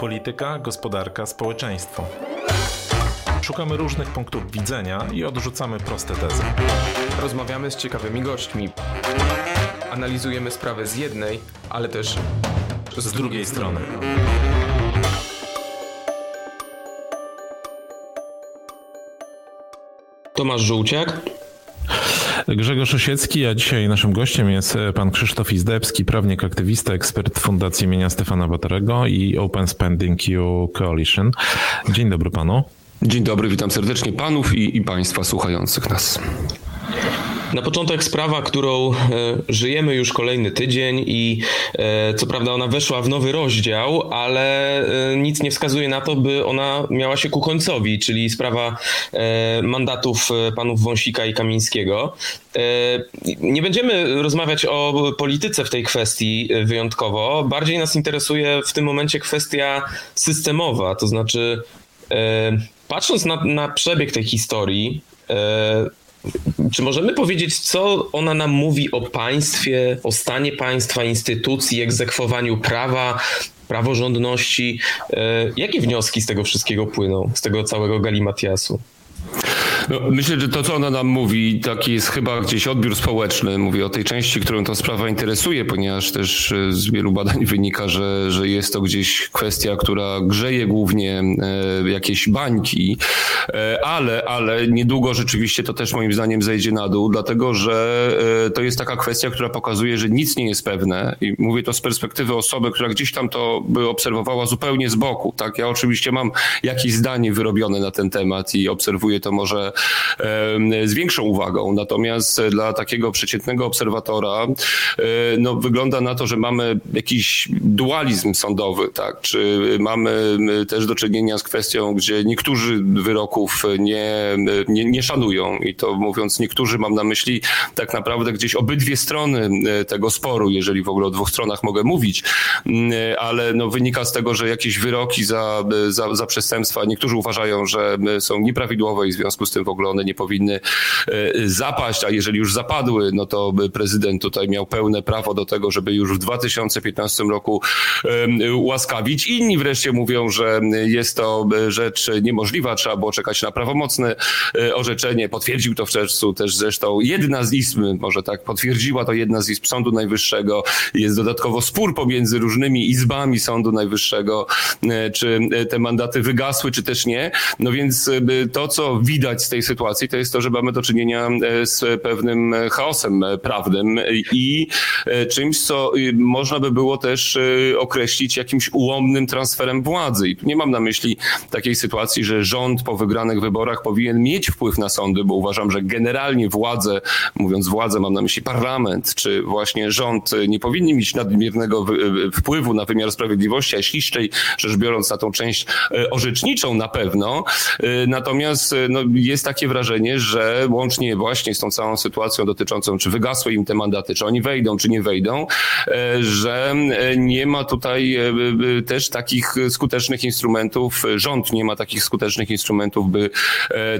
Polityka, gospodarka, społeczeństwo. Szukamy różnych punktów widzenia i odrzucamy proste tezy. Rozmawiamy z ciekawymi gośćmi. Analizujemy sprawę z jednej, ale też z, Z drugiej strony. Tomasz Żółciak. Grzegorz Osiecki, a dzisiaj naszym gościem jest e, pan Krzysztof Izdebski, prawnik, aktywista, ekspert Fundacji imienia Stefana Batorego i Open Spending U Coalition. Dzień dobry panu. Dzień dobry, witam serdecznie panów i, i państwa słuchających nas. Na początek sprawa, którą e, żyjemy już kolejny tydzień i e, co prawda ona weszła w nowy rozdział, ale e, nic nie wskazuje na to, by ona miała się ku końcowi, czyli sprawa mandatów panów Wąsika i Kamińskiego. Nie będziemy rozmawiać o polityce w tej kwestii wyjątkowo. Bardziej nas interesuje w tym momencie kwestia systemowa, to znaczy patrząc na, na przebieg tej historii, czy możemy powiedzieć, co ona nam mówi o państwie, o stanie państwa, instytucji, egzekwowaniu prawa, praworządności? E, Jakie wnioski z tego wszystkiego płyną, z tego całego galimatiasu? No, myślę, że to, co ona nam mówi, taki jest chyba gdzieś odbiór społeczny. Mówię o tej części, którą ta sprawa interesuje, ponieważ też e, z wielu badań wynika, że, że jest to gdzieś kwestia, która grzeje głównie e, jakieś bańki, e, ale, ale niedługo rzeczywiście to też moim zdaniem zejdzie na dół, dlatego że to jest taka kwestia, która pokazuje, że nic nie jest pewne i mówię to z perspektywy osoby, która gdzieś tam to by obserwowała zupełnie z boku. Tak, ja oczywiście mam jakieś zdanie wyrobione na ten temat i obserwuję to może e, z większą uwagą. Natomiast dla takiego przeciętnego obserwatora e, no, wygląda na to, że mamy jakiś dualizm sądowy, tak? Czy mamy e, też do czynienia z kwestią, gdzie niektórzy wyroków nie, nie, nie szanują i to mówiąc niektórzy mam na myśli tak naprawdę gdzieś obydwie strony e, tego sporu, jeżeli w ogóle o dwóch stronach mogę mówić, Mm, ale no, wynika z tego, że jakieś wyroki za, za, za przestępstwa niektórzy uważają, że są nieprawidłowe i w związku z tym w ogóle one nie powinny e, zapaść, a jeżeli już zapadły, no to prezydent tutaj miał pełne prawo do tego, żeby już w 2015 roku em, ułaskawić. Inni wreszcie mówią, że jest to rzecz niemożliwa, trzeba było czekać na prawomocne e, orzeczenie. Potwierdził to w czerwcu też zresztą jedna z izb, może tak, potwierdziła to jedna z izb Sądu Najwyższego. Jest dodatkowo spór pomiędzy różnymi izbami Sądu Najwyższego, e, czy te mandaty wygasły, czy też nie. No więc e, to, co widać z tej sytuacji, to jest to, że mamy do czynienia e, z pewnym chaosem prawnym i czymś, co można by było też określić jakimś ułomnym transferem władzy. I tu nie mam na myśli takiej sytuacji, że rząd po wygranych wyborach powinien mieć wpływ na sądy, bo uważam, że generalnie władze, mówiąc władze, mam na myśli parlament, czy właśnie rząd, nie powinni mieć nadmiernego wpływu na wymiar sprawiedliwości, a ściślej rzecz biorąc na tą część e, orzeczniczą na pewno. E, Natomiast e, no, jest takie wrażenie, że łącznie właśnie z tą całą sytuacją dotyczącą, czy wygasły im te mandaty, czy oni wejdą, czy nie wejdą, e, że e, nie ma tutaj e, też takich skutecznych instrumentów, rząd nie ma takich skutecznych instrumentów, by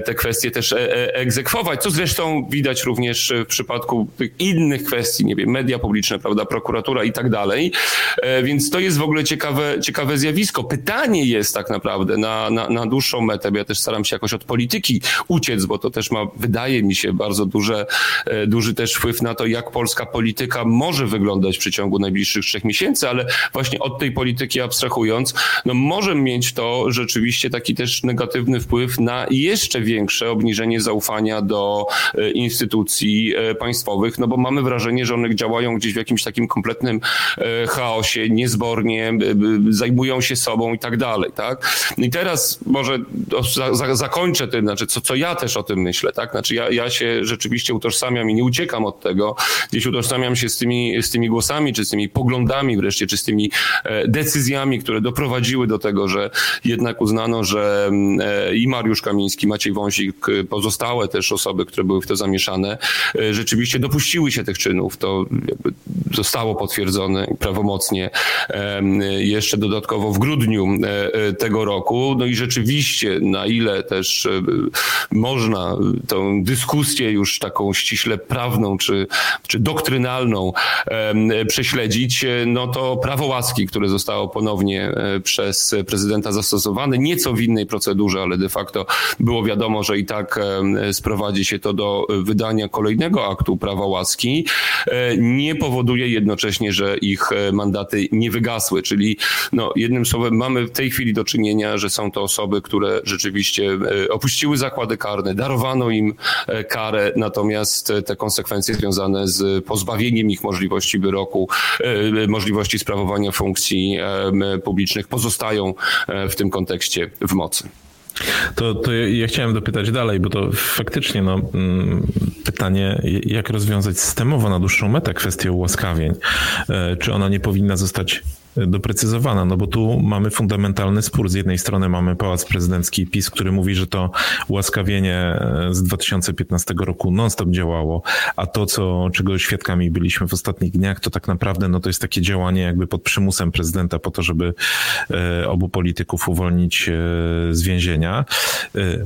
te kwestie też egzekwować, co zresztą widać również w przypadku tych innych kwestii, nie wiem, media publiczne, prawda, prokuratura i tak dalej. Więc to jest w ogóle ciekawe, ciekawe zjawisko. Pytanie jest tak naprawdę na, na, na dłuższą metę, bo ja też staram się jakoś od polityki uciec, bo to też ma, wydaje mi się, bardzo duże, e, duży też wpływ na to, jak polska polityka może wyglądać w przeciągu najbliższych trzech miesięcy, ale właśnie od tej polityki abstrahując, no może mieć to rzeczywiście taki też negatywny wpływ na jeszcze większe obniżenie zaufania do e, instytucji e, państwowych, no bo mamy wrażenie, że one działają gdzieś w jakimś takim kompletnym chaosie, niezbornie, zajmują się sobą i tak dalej, tak? I teraz może zakończę znaczy co, co ja też o tym myślę, tak? Znaczy ja, ja się rzeczywiście utożsamiam i nie uciekam od tego, gdzieś utożsamiam się z tymi, z tymi głosami, czy z tymi poglądami wreszcie, czy z tymi e, decyzjami, które doprowadziły do tego, że jednak uznano, że mm, e, i Mariusz Kamiński, Maciej Wąsik, pozostałe też osoby, które były w to zamieszane, e, rzeczywiście dopuściły się tych czynów. To zostało potwierdzone prawomocnie jeszcze dodatkowo w grudniu tego roku. No i rzeczywiście, na ile też można tą dyskusję już taką ściśle prawną czy, czy doktrynalną prześledzić, no to prawo łaski, które zostało ponownie e, przez prezydenta zastosowane, nieco w innej procedurze, ale de facto było wiadomo, że i tak sprowadzi się to do wydania kolejnego aktu prawa łaski, e, nie powoduje jednocześnie, że ich e, mandaty nie wygasły, czyli no, jednym słowem mamy w tej chwili do czynienia, że są to osoby, które rzeczywiście opuściły zakłady karne, darowano im karę, natomiast te konsekwencje związane z pozbawieniem ich możliwości wyroku, możliwości sprawowania funkcji publicznych pozostają e, w tym kontekście w mocy. To, to ja chciałem dopytać dalej, bo to faktycznie no, mm, pytanie, jak rozwiązać systemowo na dłuższą metę kwestię ułaskawień. E, czy ona nie powinna zostać doprecyzowana, no bo tu mamy fundamentalny spór. Z jednej strony mamy Pałac Prezydencki PiS, który mówi, że to ułaskawienie e, z 2015 roku non-stop działało, a to, co, czego świadkami byliśmy w ostatnich dniach, to tak naprawdę no to jest takie działanie jakby pod przymusem prezydenta po to, żeby e, obu polityków uwolnić e, z więzienia.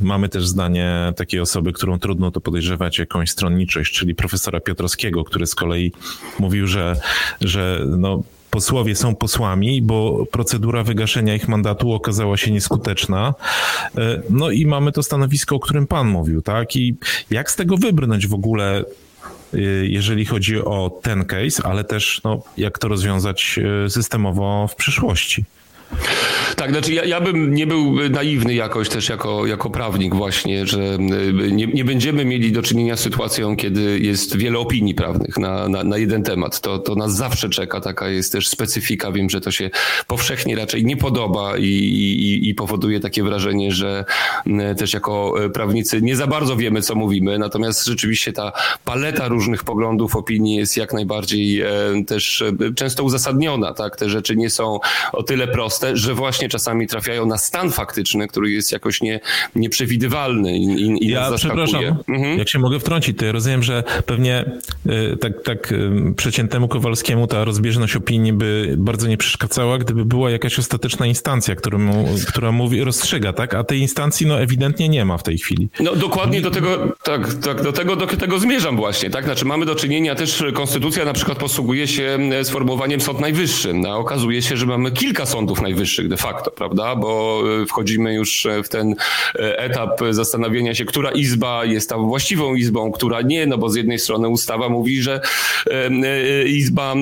Mamy też zdanie takiej osoby, którą trudno to podejrzewać jakąś stronniczość, czyli profesora Piotrowskiego, który z kolei mówił, że, że no posłowie są posłami, bo procedura wygaszenia ich mandatu okazała się nieskuteczna. E, no i mamy to stanowisko, o którym pan mówił, tak? I jak z tego wybrnąć w ogóle e, jeżeli chodzi o ten case, ale też no, jak to rozwiązać e, systemowo w przyszłości. Tak, znaczy ja, ja bym nie był naiwny jakoś też jako, jako prawnik właśnie, że y, nie, nie będziemy mieli do czynienia z sytuacją, kiedy jest wiele opinii prawnych na, na, na jeden temat. To, to nas zawsze czeka, taka jest też specyfika. Wiem, że to się powszechnie raczej nie podoba i, i, i powoduje takie wrażenie, że y, też jako y, prawnicy nie za bardzo wiemy, co mówimy. Natomiast rzeczywiście ta paleta różnych poglądów, opinii jest jak najbardziej też często uzasadniona. Tak? Te rzeczy nie są o tyle proste, że właśnie czasami trafiają na stan faktyczny, który jest jakoś nie, nieprzewidywalny i, i ja przepraszam, mhm. jak się mogę wtrącić, to ja rozumiem, że pewnie y, tak, tak y, przeciętnemu Kowalskiemu ta rozbieżność opinii by bardzo nie przeszkadzała, gdyby była jakaś ostateczna instancja, którą, która mówi, rozstrzyga, tak? A tej instancji no ewidentnie nie ma w tej chwili. No dokładnie do tego, tak, tak do tego, do tego zmierzam właśnie, tak? Znaczy mamy do czynienia też, konstytucja na przykład posługuje się sformułowaniem Sąd Najwyższy, a no, okazuje się, że mamy kilka sądów najwyższych de facto, prawda? Bo e, wchodzimy już e, w ten e, etap zastanawiania się, która izba jest tam właściwą izbą, która nie, no bo z jednej strony ustawa mówi, że Izba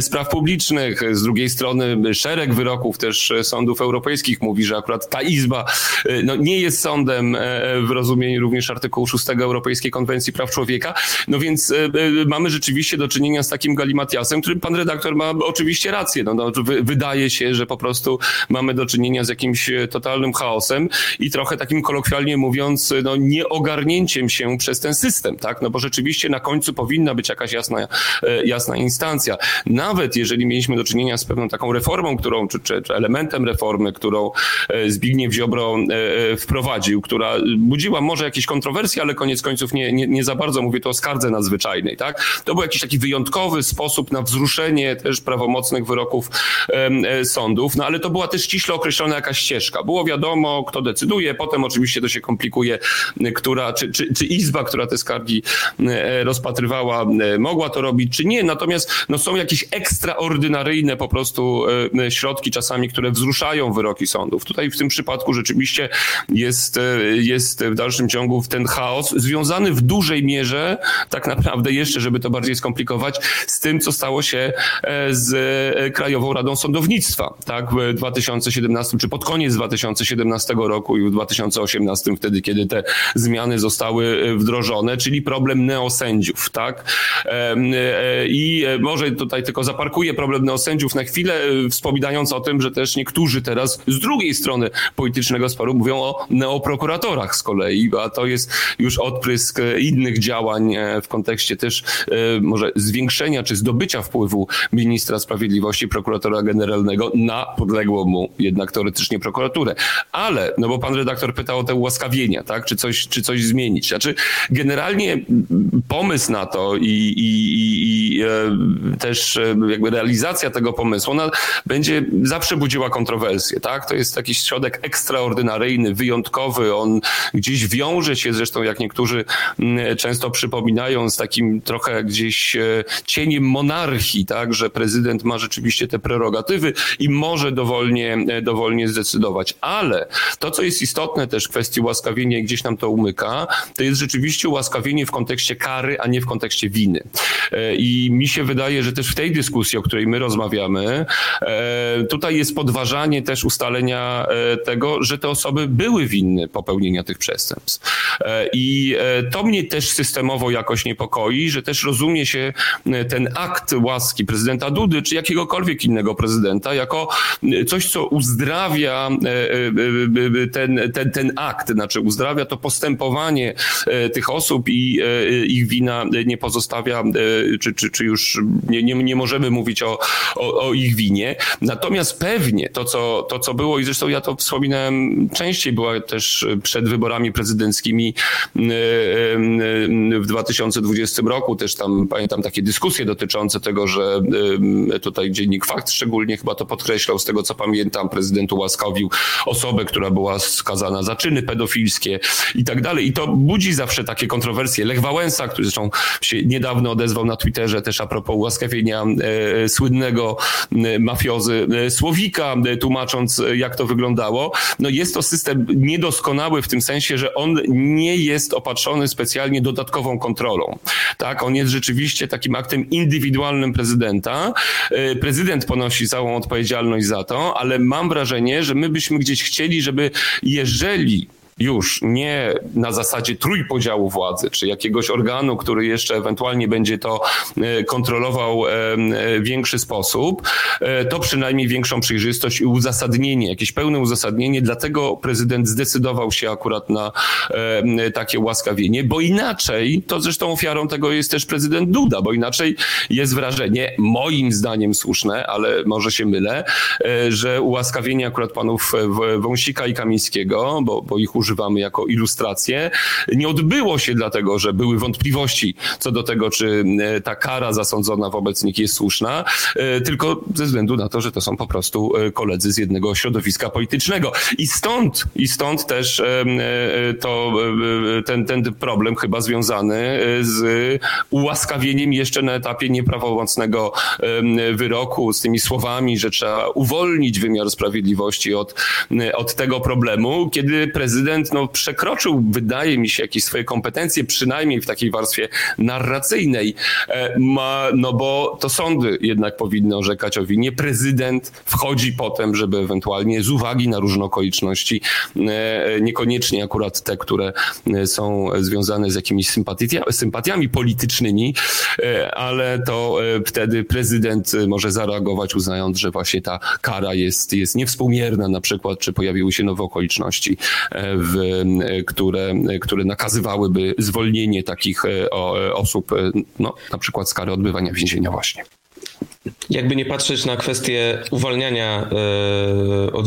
Spraw Publicznych, z drugiej strony szereg wyroków też sądów europejskich mówi, że akurat ta izba no, nie jest sądem w rozumieniu również artykułu 6 Europejskiej Konwencji Praw Człowieka. No więc mamy rzeczywiście do czynienia z takim galimatiasem, którym pan redaktor ma oczywiście rację. No, no wydaje się, że po prostu mamy do czynienia z jakimś e, totalnym chaosem i trochę takim kolokwialnie mówiąc, no nieogarnięciem się przez ten system, tak? No bo rzeczywiście na końcu powinna być jakaś jasna, e, jasna instancja. Nawet jeżeli mieliśmy do czynienia z pewną taką reformą, którą, czy, czy, czy elementem reformy, którą e, Zbigniew Ziobro wprowadził, która budziła może jakieś kontrowersje, ale koniec końców nie, nie, nie za bardzo, mówię to o skardze nadzwyczajnej, tak? To był jakiś taki wyjątkowy sposób na wzruszenie też prawomocnych wyroków no ale to była też ściśle określona jakaś ścieżka. Było wiadomo, kto decyduje, potem oczywiście to się komplikuje, która, czy, czy, czy izba, która te skargi e, rozpatrywała, e, mogła to robić, czy nie. Natomiast no, są jakieś ekstraordynaryjne po prostu e, środki czasami, które wzruszają wyroki sądów. Tutaj w tym przypadku rzeczywiście jest, jest w dalszym ciągu ten chaos związany w dużej mierze, tak naprawdę jeszcze, żeby to bardziej skomplikować, z tym, co stało się z Krajową Radą Sądownictwa. Tak? W 2017, czy pod koniec 2017 roku i w 2018, wtedy, kiedy te zmiany zostały e, wdrożone, czyli problem neosędziów, tak? E, I e, może tutaj tylko zaparkuję problem neosędziów na chwilę, wspominając o tym, że też niektórzy teraz z drugiej strony politycznego sporu mówią o neoprokuratorach z kolei, a to jest już odprysk innych działań w kontekście też może zwiększenia czy zdobycia wpływu ministra sprawiedliwości, prokuratora generalnego na podległą mu jednak teoretycznie prokuraturę. Ale, no bo pan redaktor pytał o te ułaskawienia, tak? Czy coś, czy coś zmienić? Znaczy, generalnie pomysł na to i, i, i, e, też e, jakby realizacja tego pomysłu, ona będzie zawsze budziła kontrowersje, tak? To jest jakiś środek ekstraordynaryjny, wyjątkowy, on gdzieś wiąże się zresztą, jak niektórzy często przypominają, z takim trochę gdzieś e, cieniem monarchii, tak? Że prezydent ma rzeczywiście te prerogatywy i może dowolnie, dowolnie zdecydować. Ale to, co jest istotne też w kwestii ułaskawienia i gdzieś nam to umyka, to jest rzeczywiście ułaskawienie w kontekście kary, a nie w kontekście winy. E, I mi się wydaje, że też w tej dyskusji, o której my rozmawiamy, e, tutaj jest podważanie też ustalenia e, tego, że te osoby były winne popełnienia tych przestępstw. I to mnie też systemowo jakoś niepokoi, że też rozumie się ten akt łaski prezydenta Dudy, czy jakiegokolwiek innego prezydenta, jako coś, co uzdrawia ten, ten, ten akt, znaczy uzdrawia to postępowanie tych osób i ich wina nie pozostawia, czy, czy, czy już nie, nie, nie możemy mówić o, o, o, ich winie. Natomiast pewnie to co, to, co było, i zresztą ja to wspominałem częściej, była też przed wyborami prezydenckimi w 2020 roku, też tam pamiętam takie dyskusje dotyczące tego, że tutaj dziennik Fakt szczególnie chyba to podkreślał, z tego co pamiętam, prezydent ułaskawił osobę, która była skazana za czyny pedofilskie i tak dalej. I to budzi zawsze takie kontrowersje. Lech Wałęsa, który zresztą się niedawno odezwał na Twitterze też a propos ułaskawienia e, słynnego e, mafiozy e, Słowika, tłumacząc jak to wyglądało. No jest to system niedoskonały w tym sensie, że on nie jest opatrzony specjalnie dodatkową kontrolą. Tak, on jest rzeczywiście takim aktem indywidualnym prezydenta. Prezydent ponosi całą odpowiedzialność za to, ale mam wrażenie, że my byśmy gdzieś chcieli, żeby jeżeli już nie na zasadzie trójpodziału władzy, czy jakiegoś organu, który jeszcze ewentualnie będzie to e, kontrolował e, w większy sposób, e, to przynajmniej większą przejrzystość i uzasadnienie, jakieś pełne uzasadnienie, dlatego prezydent zdecydował się akurat na takie łaskawienie, bo inaczej, to zresztą ofiarą tego jest też prezydent Duda, bo inaczej jest wrażenie, moim zdaniem słuszne, ale może się mylę, że ułaskawienie akurat panów Wąsika i Kamińskiego, bo, bo ich używa używamy jako ilustrację, nie odbyło się dlatego, że były wątpliwości co do tego, czy e, ta kara zasądzona wobec nich jest słuszna, e, tylko ze względu na to, że to są po prostu e, koledzy z jednego środowiska politycznego. I stąd, i stąd też to, ten, ten problem chyba związany z ułaskawieniem jeszcze na etapie nieprawomocnego wyroku, z tymi słowami, że trzeba uwolnić wymiar sprawiedliwości od, od tego problemu, kiedy prezydent no, przekroczył, wydaje mi się, jakieś swoje kompetencje, przynajmniej w takiej warstwie narracyjnej, e, ma, no bo to sądy jednak powinny orzekać o winie. Prezydent wchodzi potem, żeby ewentualnie z uwagi na różne okoliczności, e, niekoniecznie akurat te, które e, są związane z jakimiś sympatiami politycznymi, ale to wtedy prezydent może zareagować, uznając, że właśnie ta kara jest, jest niewspółmierna na przykład, czy pojawiły się nowe okoliczności w, które, które nakazywałyby zwolnienie takich e, osób, e, no, na przykład z kary odbywania więzienia właśnie. Jakby nie patrzeć na kwestię uwalniania e, od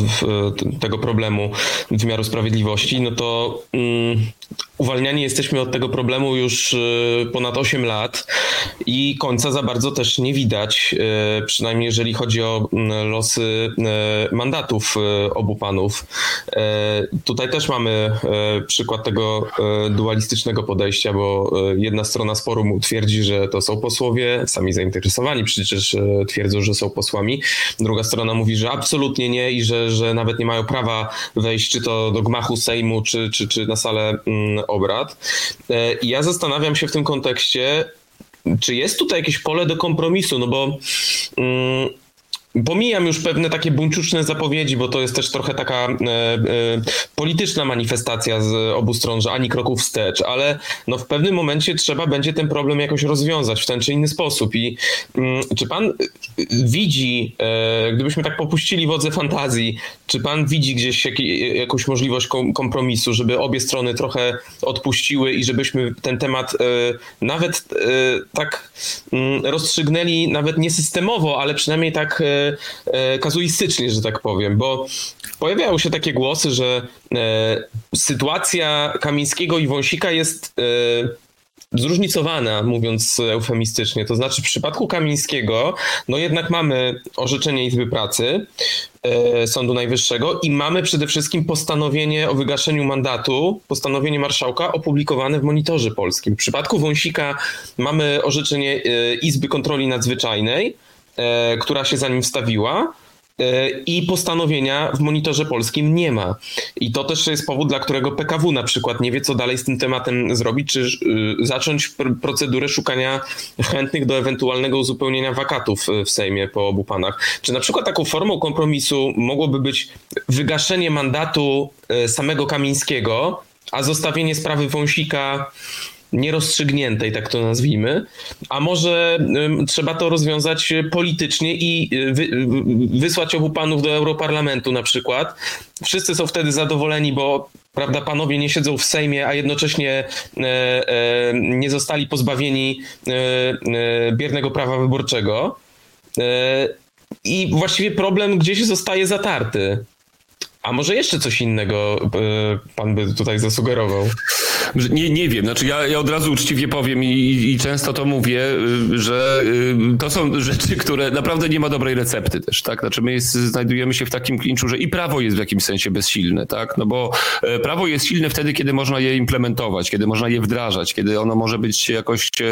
tego problemu wymiaru sprawiedliwości, no to mm, uwalniani jesteśmy od tego problemu już e, ponad 8 lat i końca za bardzo też nie widać, e, przynajmniej jeżeli chodzi o losy e, mandatów obu panów. Tutaj też mamy przykład tego dualistycznego podejścia, bo jedna strona sporu twierdzi, że to są posłowie, sami zainteresowani przecież twierdzą, że są posłami. Druga strona mówi, że absolutnie nie i że, że nawet nie mają prawa wejść czy to do gmachu Sejmu, czy, czy, czy na salę obrad. E, I ja zastanawiam się w tym kontekście, czy jest tutaj jakieś pole do kompromisu, no bo mm, Pomijam już pewne takie buńczuczne zapowiedzi, bo to jest też trochę taka e, e, polityczna manifestacja z obu stron, że ani kroków wstecz, ale no w pewnym momencie trzeba będzie ten problem jakoś rozwiązać w ten czy inny sposób. I mm, czy pan widzi, e, gdybyśmy tak popuścili wodze fantazji, czy pan widzi gdzieś jak, jakąś możliwość kompromisu, żeby obie strony trochę odpuściły i żebyśmy ten temat e, nawet e, tak mm, rozstrzygnęli, nawet nie systemowo, ale przynajmniej tak kazuistycznie, że tak powiem, bo pojawiały się takie głosy, że sytuacja Kamińskiego i Wąsika jest zróżnicowana, mówiąc eufemistycznie. To znaczy w przypadku Kamińskiego, no jednak mamy orzeczenie Izby Pracy e, Sądu Najwyższego i mamy przede wszystkim postanowienie o wygaszeniu mandatu, postanowienie marszałka opublikowane w Monitorze Polskim. W przypadku Wąsika mamy orzeczenie e, Izby Kontroli Nadzwyczajnej, e, która się za nim wstawiła. E, i postanowienia w monitorze polskim nie ma. I to też jest powód, dla którego PKW na przykład nie wie, co dalej z tym tematem zrobić, czy y, zacząć procedurę szukania chętnych do ewentualnego uzupełnienia wakatów w Sejmie po obu panach. Czy na przykład taką formą kompromisu mogłoby być wygaszenie mandatu e, samego Kamińskiego, a zostawienie sprawy Wąsika nierozstrzygniętej, tak to nazwijmy, a może trzeba to rozwiązać politycznie i y, wy, wysłać obu panów do Europarlamentu na przykład. Wszyscy są wtedy zadowoleni, bo prawda, panowie nie siedzą w Sejmie, a jednocześnie e, e, nie zostali pozbawieni e, biernego prawa wyborczego. I właściwie problem gdzieś zostaje zatarty. A może jeszcze coś innego pan by tutaj zasugerował? Nie, nie wiem. Znaczy ja, ja od razu uczciwie powiem i, i często to mówię, y, że y, to są rzeczy, które naprawdę nie ma dobrej recepty też, tak? Znaczy my jest, znajdujemy się w takim klinczu, że i prawo jest w jakimś sensie bezsilne, tak? No bo e, prawo jest silne wtedy, kiedy można je implementować, kiedy można je wdrażać, kiedy ono może być jakoś e,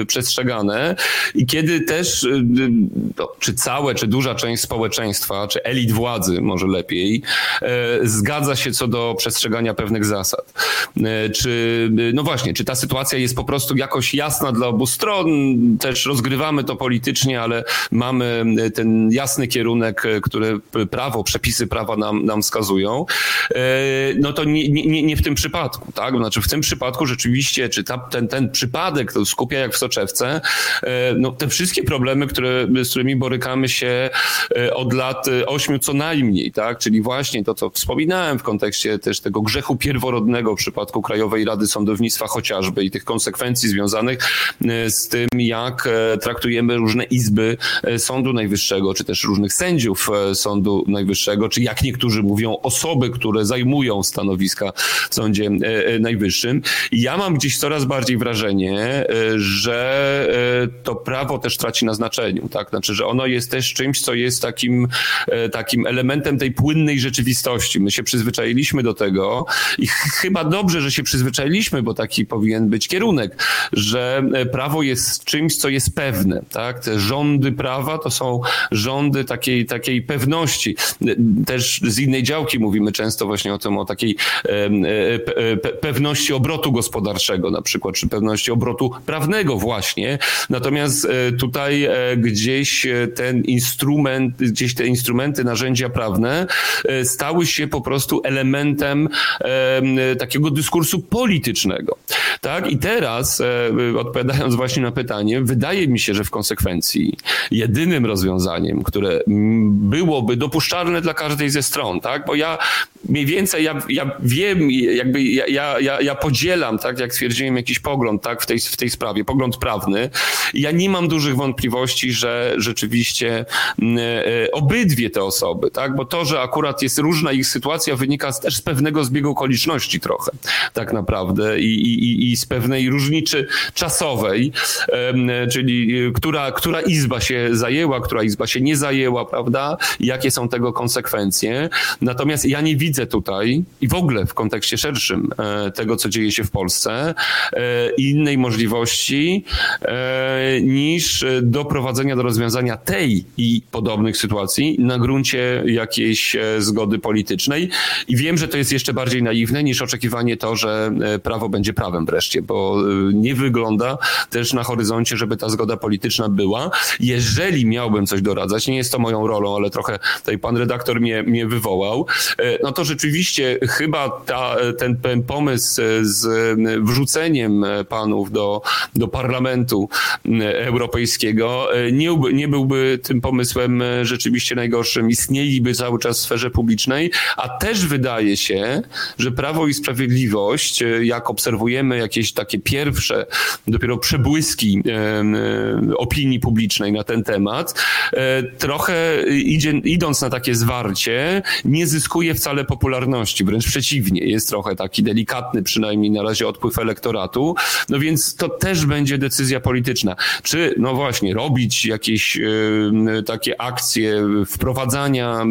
e, przestrzegane i kiedy też no, czy całe, czy duża część społeczeństwa, czy elit władzy może lepiej, zgadza się co do przestrzegania pewnych zasad. Czy no właśnie, czy ta sytuacja jest po prostu jakoś jasna dla obu stron? Też rozgrywamy to politycznie, ale mamy ten jasny kierunek, który prawo, przepisy prawa nam, nam wskazują. E, no to nie, nie, nie w tym przypadku, tak? Znaczy w tym przypadku rzeczywiście, czy ta, ten, ten przypadek to skupia jak w soczewce, e, no te wszystkie problemy, które, z którymi borykamy się e, od lat ośmiu co najmniej, tak? Czyli właśnie to, co wspominałem w kontekście też tego grzechu pierworodnego w przypadku Krajowej Rady Sądownictwa chociażby i tych konsekwencji związanych e, z tym, jak e, traktujemy różne izby e, Sądu Najwyższego, czy też różnych sędziów Sądu Najwyższego, czy jak niektórzy mówią, osoby, które zajmują stanowiska w Sądzie Najwyższym. I ja mam gdzieś coraz bardziej wrażenie, że to prawo też traci na znaczeniu, tak? Znaczy, że ono jest też czymś, co jest takim, takim elementem tej płynnej rzeczywistości. My się przyzwyczailiśmy do tego i chyba dobrze, że się przyzwyczailiśmy bo taki powinien być kierunek, że e, prawo jest czymś, co jest pewne. Tak? Te rządy prawa to są rządy takiej, takiej pewności. Też z innej działki mówimy często właśnie o tym, o takiej e, pewności obrotu gospodarczego na przykład, czy pewności obrotu prawnego właśnie. Natomiast e, tutaj gdzieś ten instrument, gdzieś te instrumenty, narzędzia prawne stały się po prostu elementem takiego dyskursu politycznego. Tak? I teraz, e, odpowiadając właśnie na pytanie, wydaje mi się, że w konsekwencji jedynym rozwiązaniem, które byłoby dopuszczalne dla każdej ze stron, tak? bo ja mniej więcej ja, ja wiem, jakby ja, ja, ja podzielam, tak, jak stwierdziłem, jakiś pogląd tak, w, tej, w tej sprawie, pogląd prawny. Ja nie mam dużych wątpliwości, że rzeczywiście e, obydwie te osoby, tak, bo to, że akurat jest różna ich sytuacja, wynika też z pewnego zbiegu okoliczności trochę, tak naprawdę i, i, i z pewnej różnicy czasowej, czyli e, która, która izba się zajęła, która izba się nie zajęła, prawda? Jakie są tego konsekwencje. Natomiast ja nie widzę tutaj i w ogóle w kontekście szerszym e, tego, co dzieje się w Polsce, e, innej możliwości niż doprowadzenia do rozwiązania tej i podobnych sytuacji na gruncie jakiejś zgody politycznej. I wiem, że to jest jeszcze bardziej naiwne niż oczekiwanie to, że E, prawo będzie prawem wreszcie, bo e, nie wygląda też na horyzoncie, żeby ta zgoda polityczna była. Jeżeli miałbym coś doradzać, nie jest to moją rolą, ale trochę tutaj pan redaktor mnie, mnie wywołał, e, no to rzeczywiście chyba ta, ten, ten pomysł z wrzuceniem panów do, do parlamentu europejskiego nie, nie byłby tym pomysłem rzeczywiście najgorszym. Istnieliby cały czas w sferze publicznej, a też wydaje się, że Prawo i Sprawiedliwość, jak obserwujemy jakieś takie pierwsze, dopiero przebłyski opinii publicznej na ten temat, e, trochę idzie, idąc na takie zwarcie, nie zyskuje wcale popularności, wręcz przeciwnie, jest trochę taki delikatny przynajmniej na razie odpływ elektoratu, no więc to też będzie decyzja polityczna. Czy, no właśnie, robić jakieś takie akcje wprowadzania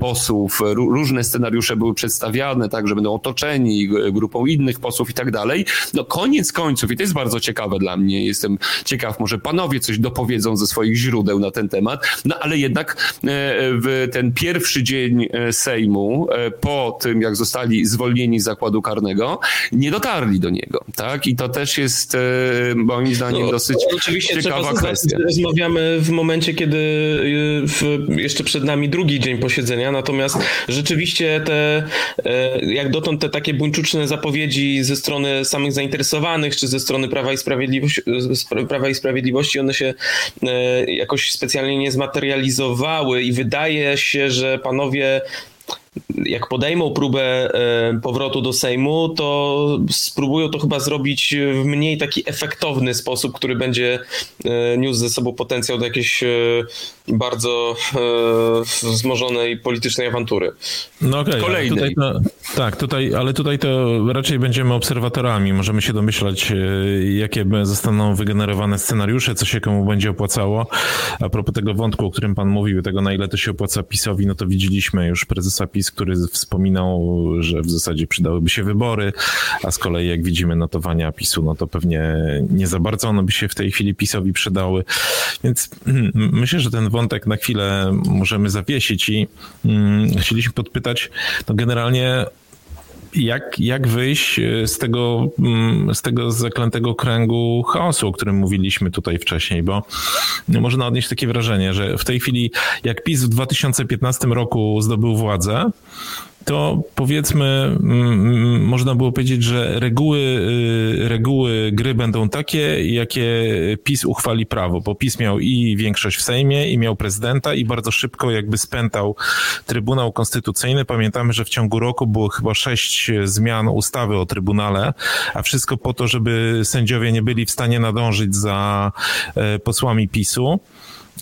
posłów, różne scenariusze były przedstawiane, tak, że będą otoczeni grupą innych posłów i tak dalej. No koniec końców, i to jest bardzo ciekawe dla mnie, jestem ciekaw, może panowie coś dopowiedzą ze swoich źródeł na ten temat, no ale jednak e, w ten pierwszy dzień e, Sejmu, e, po tym jak zostali zwolnieni z zakładu karnego, nie dotarli do niego, tak? I to też jest moim zdaniem no, dosyć oczywiście ciekawa kwestia. Rozmawiamy w momencie, kiedy w, jeszcze przed nami drugi dzień posiedzenia, natomiast rzeczywiście te, jak dotąd te takie buńczuczne zapowiedzi ze strony samych zainteresowanych, czy ze strony Prawa i Sprawiedliwości, Prawa i Sprawiedliwości, one się jakoś specjalnie nie zmaterializowały i wydaje się, że panowie jak podejmą próbę e, powrotu do Sejmu, to spróbują to chyba zrobić w mniej taki efektowny sposób, który będzie e, niósł ze sobą potencjał do jakiejś e, bardzo wzmożonej politycznej awantury. No okej, okay, tutaj tak, tutaj, ale tutaj to raczej będziemy obserwatorami. Możemy się domyślać, jakie zostaną wygenerowane scenariusze, co się komu będzie opłacało. A propos tego wątku, o którym pan mówił, tego na ile to się opłaca PiSowi, no to widzieliśmy już prezesa PiS, który wspominał, że w zasadzie przydałyby się wybory, a z kolei jak widzimy notowania PiSu, no to pewnie nie za bardzo one by się w tej chwili PiSowi przydały. Więc myślę, że ten wątek na chwilę możemy zawiesić i hmm, chcieliśmy podpytać, no generalnie jak, jak wyjść e, z tego, mm, z tego zaklętego kręgu chaosu, o którym mówiliśmy tutaj wcześniej, bo można odnieść takie wrażenie, że w tej chwili, jak PiS w 2015 roku zdobył władzę, to powiedzmy, mm, mm, można było powiedzieć, że reguły, y, reguły gry będą takie, jakie PiS uchwali prawo, bo PiS miał i większość w Sejmie, i miał prezydenta, i bardzo szybko jakby spętał Trybunał Konstytucyjny. Pamiętamy, że w ciągu roku było chyba sześć zmian ustawy o Trybunale, a wszystko po to, żeby sędziowie nie byli w stanie nadążyć za e, posłami PiSu.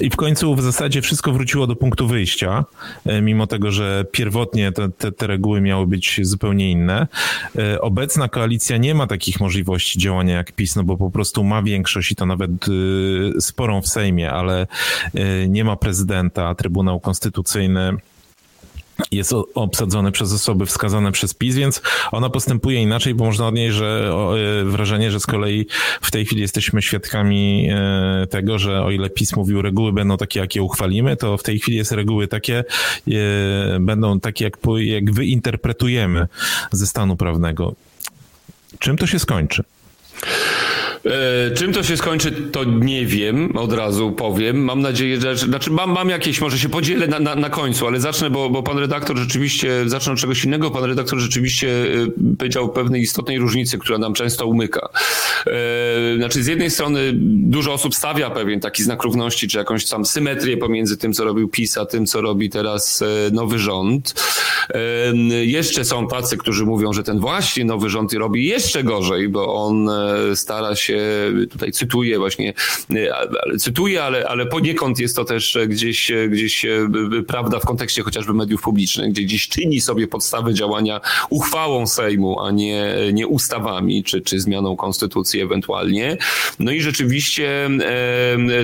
I w końcu w zasadzie wszystko wróciło do punktu wyjścia, e, mimo tego, że pierwotnie te, te, te, reguły miały być zupełnie inne. E, obecna koalicja nie ma takich możliwości działania jak PiS, no bo po prostu ma większość i to nawet e, sporą w Sejmie, ale nie ma prezydenta, Trybunał Konstytucyjny jest obsadzony przez osoby wskazane przez PiS, więc ona postępuje inaczej, bo można odnieść że, e, wrażenie, że z kolei w tej chwili jesteśmy świadkami e, tego, że o ile PiS mówił, reguły będą takie, jakie uchwalimy, to w tej chwili jest reguły takie, e, będą takie, jak, jak wyinterpretujemy ze stanu prawnego. Czym to się skończy? E, czym to się skończy, to nie wiem, od razu powiem. Mam nadzieję, że. Znaczy, mam, mam jakieś, może się podzielę na, na, na końcu, ale zacznę, bo, bo pan redaktor rzeczywiście, zacznę od czegoś innego. Pan redaktor rzeczywiście e, powiedział o pewnej istotnej różnicy, która nam często umyka. E, znaczy, z jednej strony dużo osób stawia pewien taki znak równości, czy jakąś tam symetrię pomiędzy tym, co robił PiS, a tym, co robi teraz nowy rząd. Jeszcze są tacy, którzy mówią, że ten właśnie nowy rząd robi jeszcze gorzej, bo on stara się się tutaj cytuję właśnie, cytuję, ale, ale poniekąd jest to też gdzieś, gdzieś prawda w kontekście chociażby mediów publicznych, gdzie dziś czyni sobie podstawy działania uchwałą Sejmu, a nie, nie ustawami, czy, czy zmianą konstytucji ewentualnie. No i rzeczywiście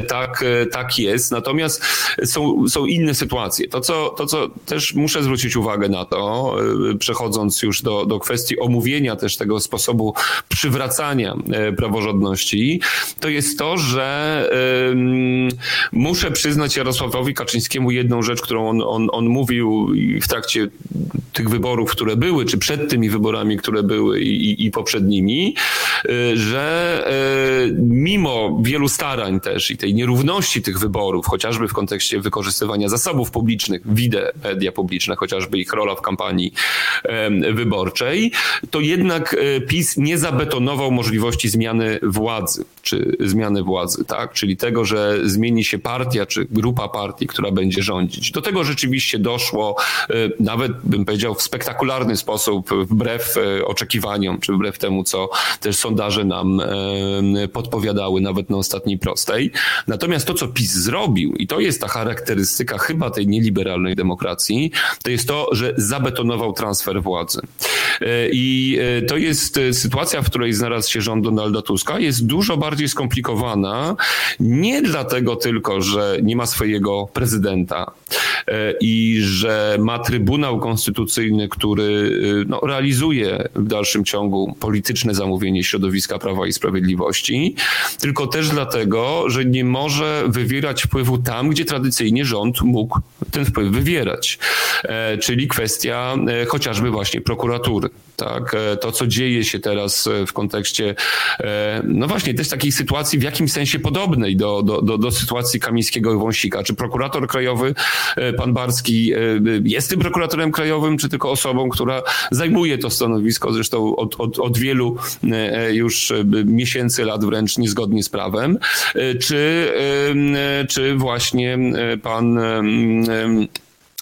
tak, tak jest. Natomiast są, są inne sytuacje. To co, to, co też muszę zwrócić uwagę na to, przechodząc już do, do kwestii omówienia też tego sposobu przywracania praworządności to jest to, że muszę przyznać Jarosławowi Kaczyńskiemu jedną rzecz, którą on, on, on mówił w trakcie tych wyborów, które były, czy przed tymi wyborami, które były i, i poprzednimi, y, że y, mimo wielu starań też i tej nierówności tych wyborów, chociażby w kontekście wykorzystywania zasobów publicznych, widzę media publiczne, chociażby ich rola w kampanii wyborczej, to jednak y, PiS nie zabetonował możliwości zmiany władzy, czy zmiany władzy, tak? Czyli tego, że zmieni się partia, czy grupa partii, która będzie rządzić. Do tego rzeczywiście doszło, nawet bym powiedział, w spektakularny sposób, wbrew e, oczekiwaniom, czy wbrew temu, co też sondaże nam e, podpowiadały, nawet na ostatniej prostej. Natomiast to, co PiS zrobił, i to jest ta charakterystyka chyba tej nieliberalnej demokracji, to jest to, że zabetonował transfer władzy. E, I to jest sytuacja, w której znalazł się rząd Donalda Tuska, jest dużo bardziej skomplikowana. Nie dlatego tylko, że nie ma swojego prezydenta i że ma Trybunał Konstytucyjny, który y, no, realizuje w dalszym ciągu polityczne zamówienie środowiska Prawa i Sprawiedliwości, tylko też dlatego, że nie może wywierać wpływu tam, gdzie tradycyjnie rząd mógł ten wpływ wywierać, e, czyli kwestia e, chociażby właśnie prokuratury. Tak, e, to, co dzieje się teraz w kontekście, no właśnie, też takiej sytuacji w jakimś sensie podobnej do, do, do, do sytuacji Kamińskiego i Wąsika. Czy prokurator krajowy, pan Barski, jest tym prokuratorem krajowym, czy tylko osobą, która zajmuje to stanowisko, zresztą od, od, od wielu już miesięcy, lat wręcz niezgodnie z prawem, czy, czy właśnie pan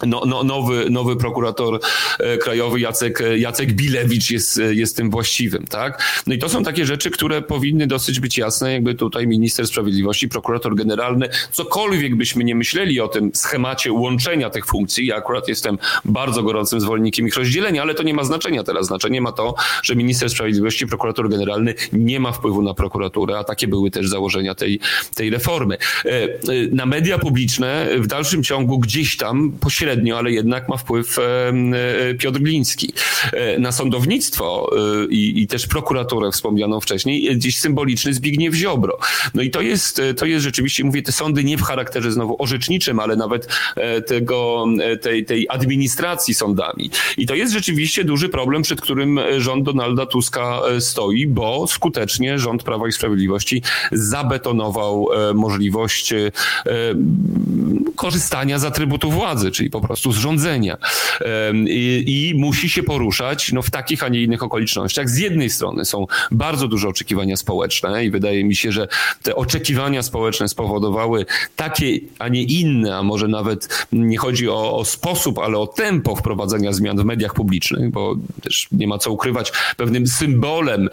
no, no, nowy, nowy prokurator e, krajowy Jacek, Jacek Bilewicz jest, jest tym właściwym, tak? No i to są takie rzeczy, które powinny dosyć być jasne, jakby tutaj minister sprawiedliwości, prokurator generalny, cokolwiek byśmy nie myśleli o tym schemacie łączenia tych funkcji, ja akurat jestem bardzo gorącym zwolennikiem ich rozdzielenia, ale to nie ma znaczenia teraz. Znaczenie ma to, że minister sprawiedliwości, prokurator generalny nie ma wpływu na prokuraturę, a takie były też założenia tej, tej reformy. E, e, na media publiczne w dalszym ciągu gdzieś tam pośrednio pośrednio, ale jednak ma wpływ e, e, Piotr Gliński. E, na sądownictwo i, i też prokuraturę wspomnianą wcześniej, gdzieś symboliczny Zbigniew Ziobro. No i to jest, to jest rzeczywiście, mówię, te sądy nie w charakterze znowu orzeczniczym, ale nawet tego, tej, tej administracji sądami. I to jest rzeczywiście duży problem, przed którym rząd Donalda Tuska stoi, bo skutecznie rząd Prawa i Sprawiedliwości zabetonował możliwość korzystania z atrybutu władzy, czyli po prostu zrządzenia. I, I, musi się poruszać no, w takich, a nie innych okolicznościach. Z jednej strony są bardzo duże oczekiwania społeczne i wydaje mi się, że te oczekiwania społeczne spowodowały takie, a nie inne, a może nawet nie chodzi o, o sposób, ale o tempo wprowadzenia zmian w mediach publicznych, bo też nie ma co ukrywać, pewnym symbolem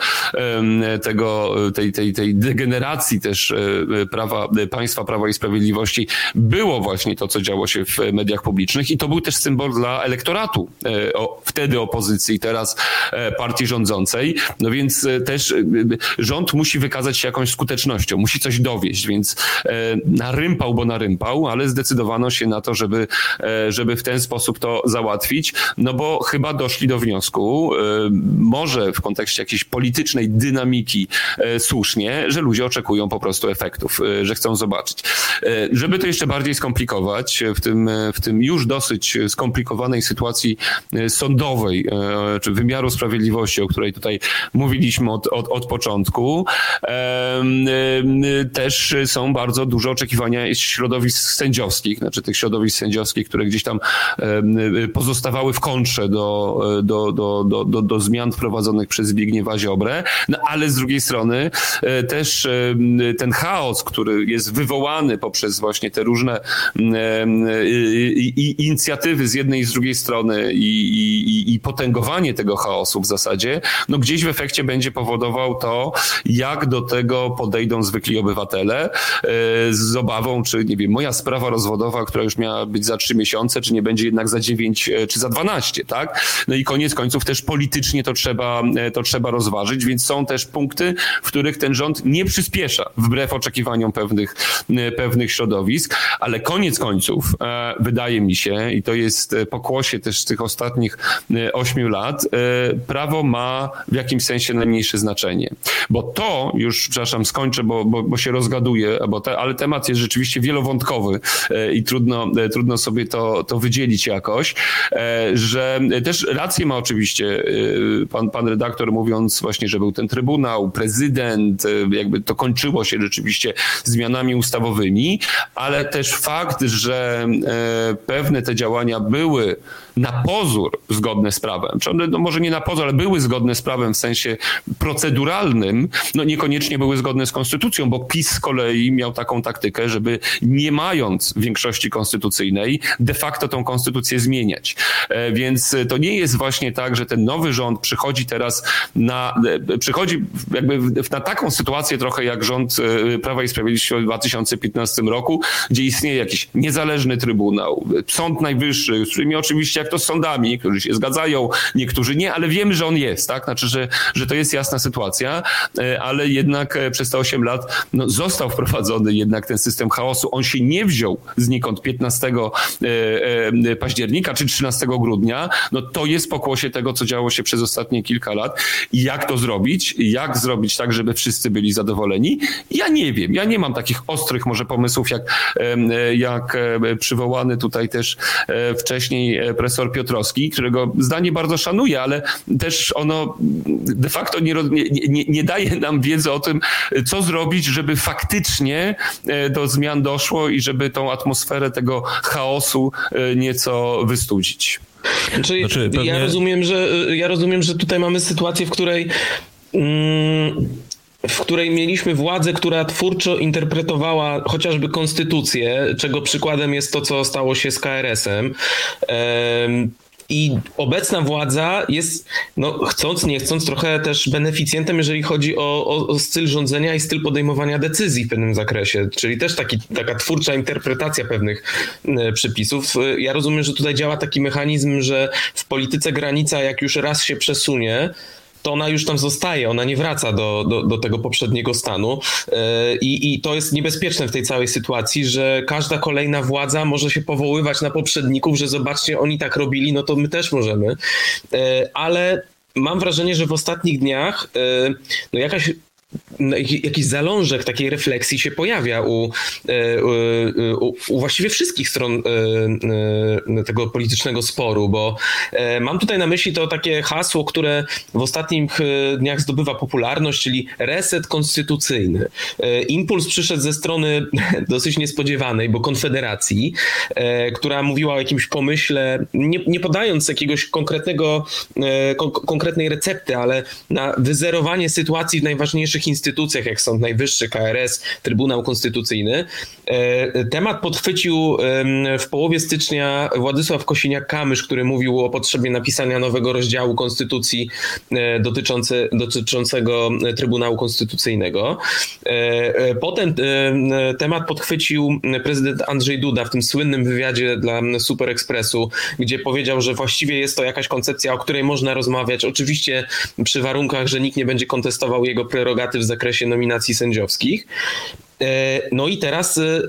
tego, tej, tej, tej degeneracji też e, prawa, państwa Prawa i Sprawiedliwości było właśnie to, co działo się w mediach publicznych i to był też symbol dla elektoratu e, wtedy opozycji, teraz e, partii rządzącej. No więc e, też rząd musi wykazać się jakąś skutecznością, musi coś dowieść, więc narympał, bo narympał, ale zdecydowano się na to, żeby, żeby w ten sposób to załatwić, no bo chyba doszli do wniosku, może w kontekście jakiejś politycznej dynamiki słusznie, że ludzie oczekują po prostu efektów, że chcą zobaczyć. Żeby to jeszcze bardziej skomplikować w tym, w tym już już dosyć skomplikowanej sytuacji e, sądowej, e, czy wymiaru sprawiedliwości, o której tutaj mówiliśmy od, od, od początku, też są bardzo duże oczekiwania środowisk sędziowskich, znaczy tych środowisk sędziowskich, które gdzieś tam pozostawały w kontrze do, do, do, do, do, do zmian wprowadzonych przez Zbigniewa Ziobrę, no ale z drugiej strony e, też ten chaos, który jest wywołany poprzez właśnie te różne i inicjatywy z jednej i z drugiej strony i, i, i potęgowanie tego chaosu w zasadzie, no gdzieś w efekcie będzie powodował to, jak do tego podejdą zwykli obywatele e, z obawą, czy nie wiem, moja sprawa rozwodowa, która już miała być za trzy miesiące, czy nie będzie jednak za dziewięć e, czy za dwanaście, tak? No i koniec końców też politycznie to trzeba, e, to trzeba rozważyć, więc są też punkty, w których ten rząd nie przyspiesza, wbrew oczekiwaniom pewnych, pewnych środowisk, ale koniec końców, wydaje mi się, i to jest pokłosie też tych ostatnich ośmiu lat, prawo ma w jakimś sensie najmniejsze znaczenie. Bo to, już przepraszam, skończę, bo, bo, bo się rozgaduję, bo te, ale temat jest rzeczywiście wielowątkowy i trudno, trudno sobie to, to wydzielić jakoś, że też rację ma oczywiście pan, pan redaktor mówiąc właśnie, że był ten trybunał, prezydent, jakby to kończyło się rzeczywiście zmianami ustawowymi, ale też fakt, że pewne te działania były na pozór zgodne z prawem, czy one no może nie na pozór, ale były zgodne z prawem w sensie proceduralnym, no niekoniecznie były zgodne z konstytucją, bo PiS z kolei miał taką taktykę, żeby nie mając większości konstytucyjnej, de facto tą konstytucję zmieniać. E, więc to nie jest właśnie tak, że ten nowy rząd przychodzi teraz na, e, przychodzi jakby na taką sytuację trochę jak rząd e, Prawa i Sprawiedliwości w 2015 roku, gdzie istnieje jakiś niezależny trybunał, Sąd Najwyższy, z którymi oczywiście jak to z sądami, niektórzy się zgadzają, niektórzy nie, ale wiemy, że on jest, tak? Znaczy, że, że to jest jasna sytuacja, e, ale jednak e, przez te 8 lat no, został wprowadzony jednak ten system chaosu. On się nie wziął znikąd 15 e, października czy 13 grudnia. No to jest pokłosie tego, co działo się przez ostatnie kilka lat. Jak to zrobić? Jak zrobić tak, żeby wszyscy byli zadowoleni? Ja nie wiem. Ja nie mam takich ostrych może pomysłów, jak, jak przywołany tutaj też wcześniej profesor profesor Piotrowski, którego zdanie bardzo szanuję, ale też ono de facto nie, nie, nie daje nam wiedzy o tym, co zrobić, żeby faktycznie e, do zmian doszło i żeby tą atmosferę tego chaosu e, nieco wystudzić. Znaczy, znaczy pewnie... ja, rozumiem, że, ja rozumiem, że tutaj mamy sytuację, w której mm, w której mieliśmy władzę, która twórczo interpretowała chociażby konstytucję, czego przykładem jest to, co stało się z KRS-em. I obecna władza jest, no, chcąc, nie chcąc, trochę też beneficjentem, jeżeli chodzi o, o, o, styl rządzenia i styl podejmowania decyzji w pewnym zakresie, czyli też taki, taka twórcza interpretacja pewnych e, przepisów. Ja rozumiem, że tutaj działa taki mechanizm, że w polityce granica, jak już raz się przesunie, to ona już tam zostaje, ona nie wraca do, do, do tego poprzedniego stanu. E, I, I to jest niebezpieczne w tej całej sytuacji, że każda kolejna władza może się powoływać na poprzedników, że zobaczcie, oni tak robili, no to my też możemy. E, ale mam wrażenie, że w ostatnich dniach e, no jakaś jakiś zalążek takiej refleksji się pojawia u, e, u, u, właściwie wszystkich stron e, e, tego politycznego sporu, bo mam tutaj na myśli to takie hasło, które w ostatnich dniach zdobywa popularność, czyli reset konstytucyjny. Impuls przyszedł ze strony dosyć niespodziewanej, bo Konfederacji, która mówiła o jakimś pomyśle, nie, nie podając jakiegoś konkretnego, konkretnej recepty, ale na wyzerowanie sytuacji w najważniejszych instytucjach, jak Sąd Najwyższy, KRS, Trybunał Konstytucyjny. E, temat podchwycił w połowie stycznia Władysław Kosiniak-Kamysz, który mówił o potrzebie napisania nowego rozdziału Konstytucji e, dotyczące, dotyczącego Trybunału Konstytucyjnego. E, potem temat podchwycił prezydent Andrzej Duda w tym słynnym wywiadzie dla Super Expressu, gdzie powiedział, że właściwie jest to jakaś koncepcja, o której można rozmawiać. Oczywiście przy warunkach, że nikt nie będzie kontestował jego prerogatyw w zakresie nominacji sędziowskich. E, no i teraz e,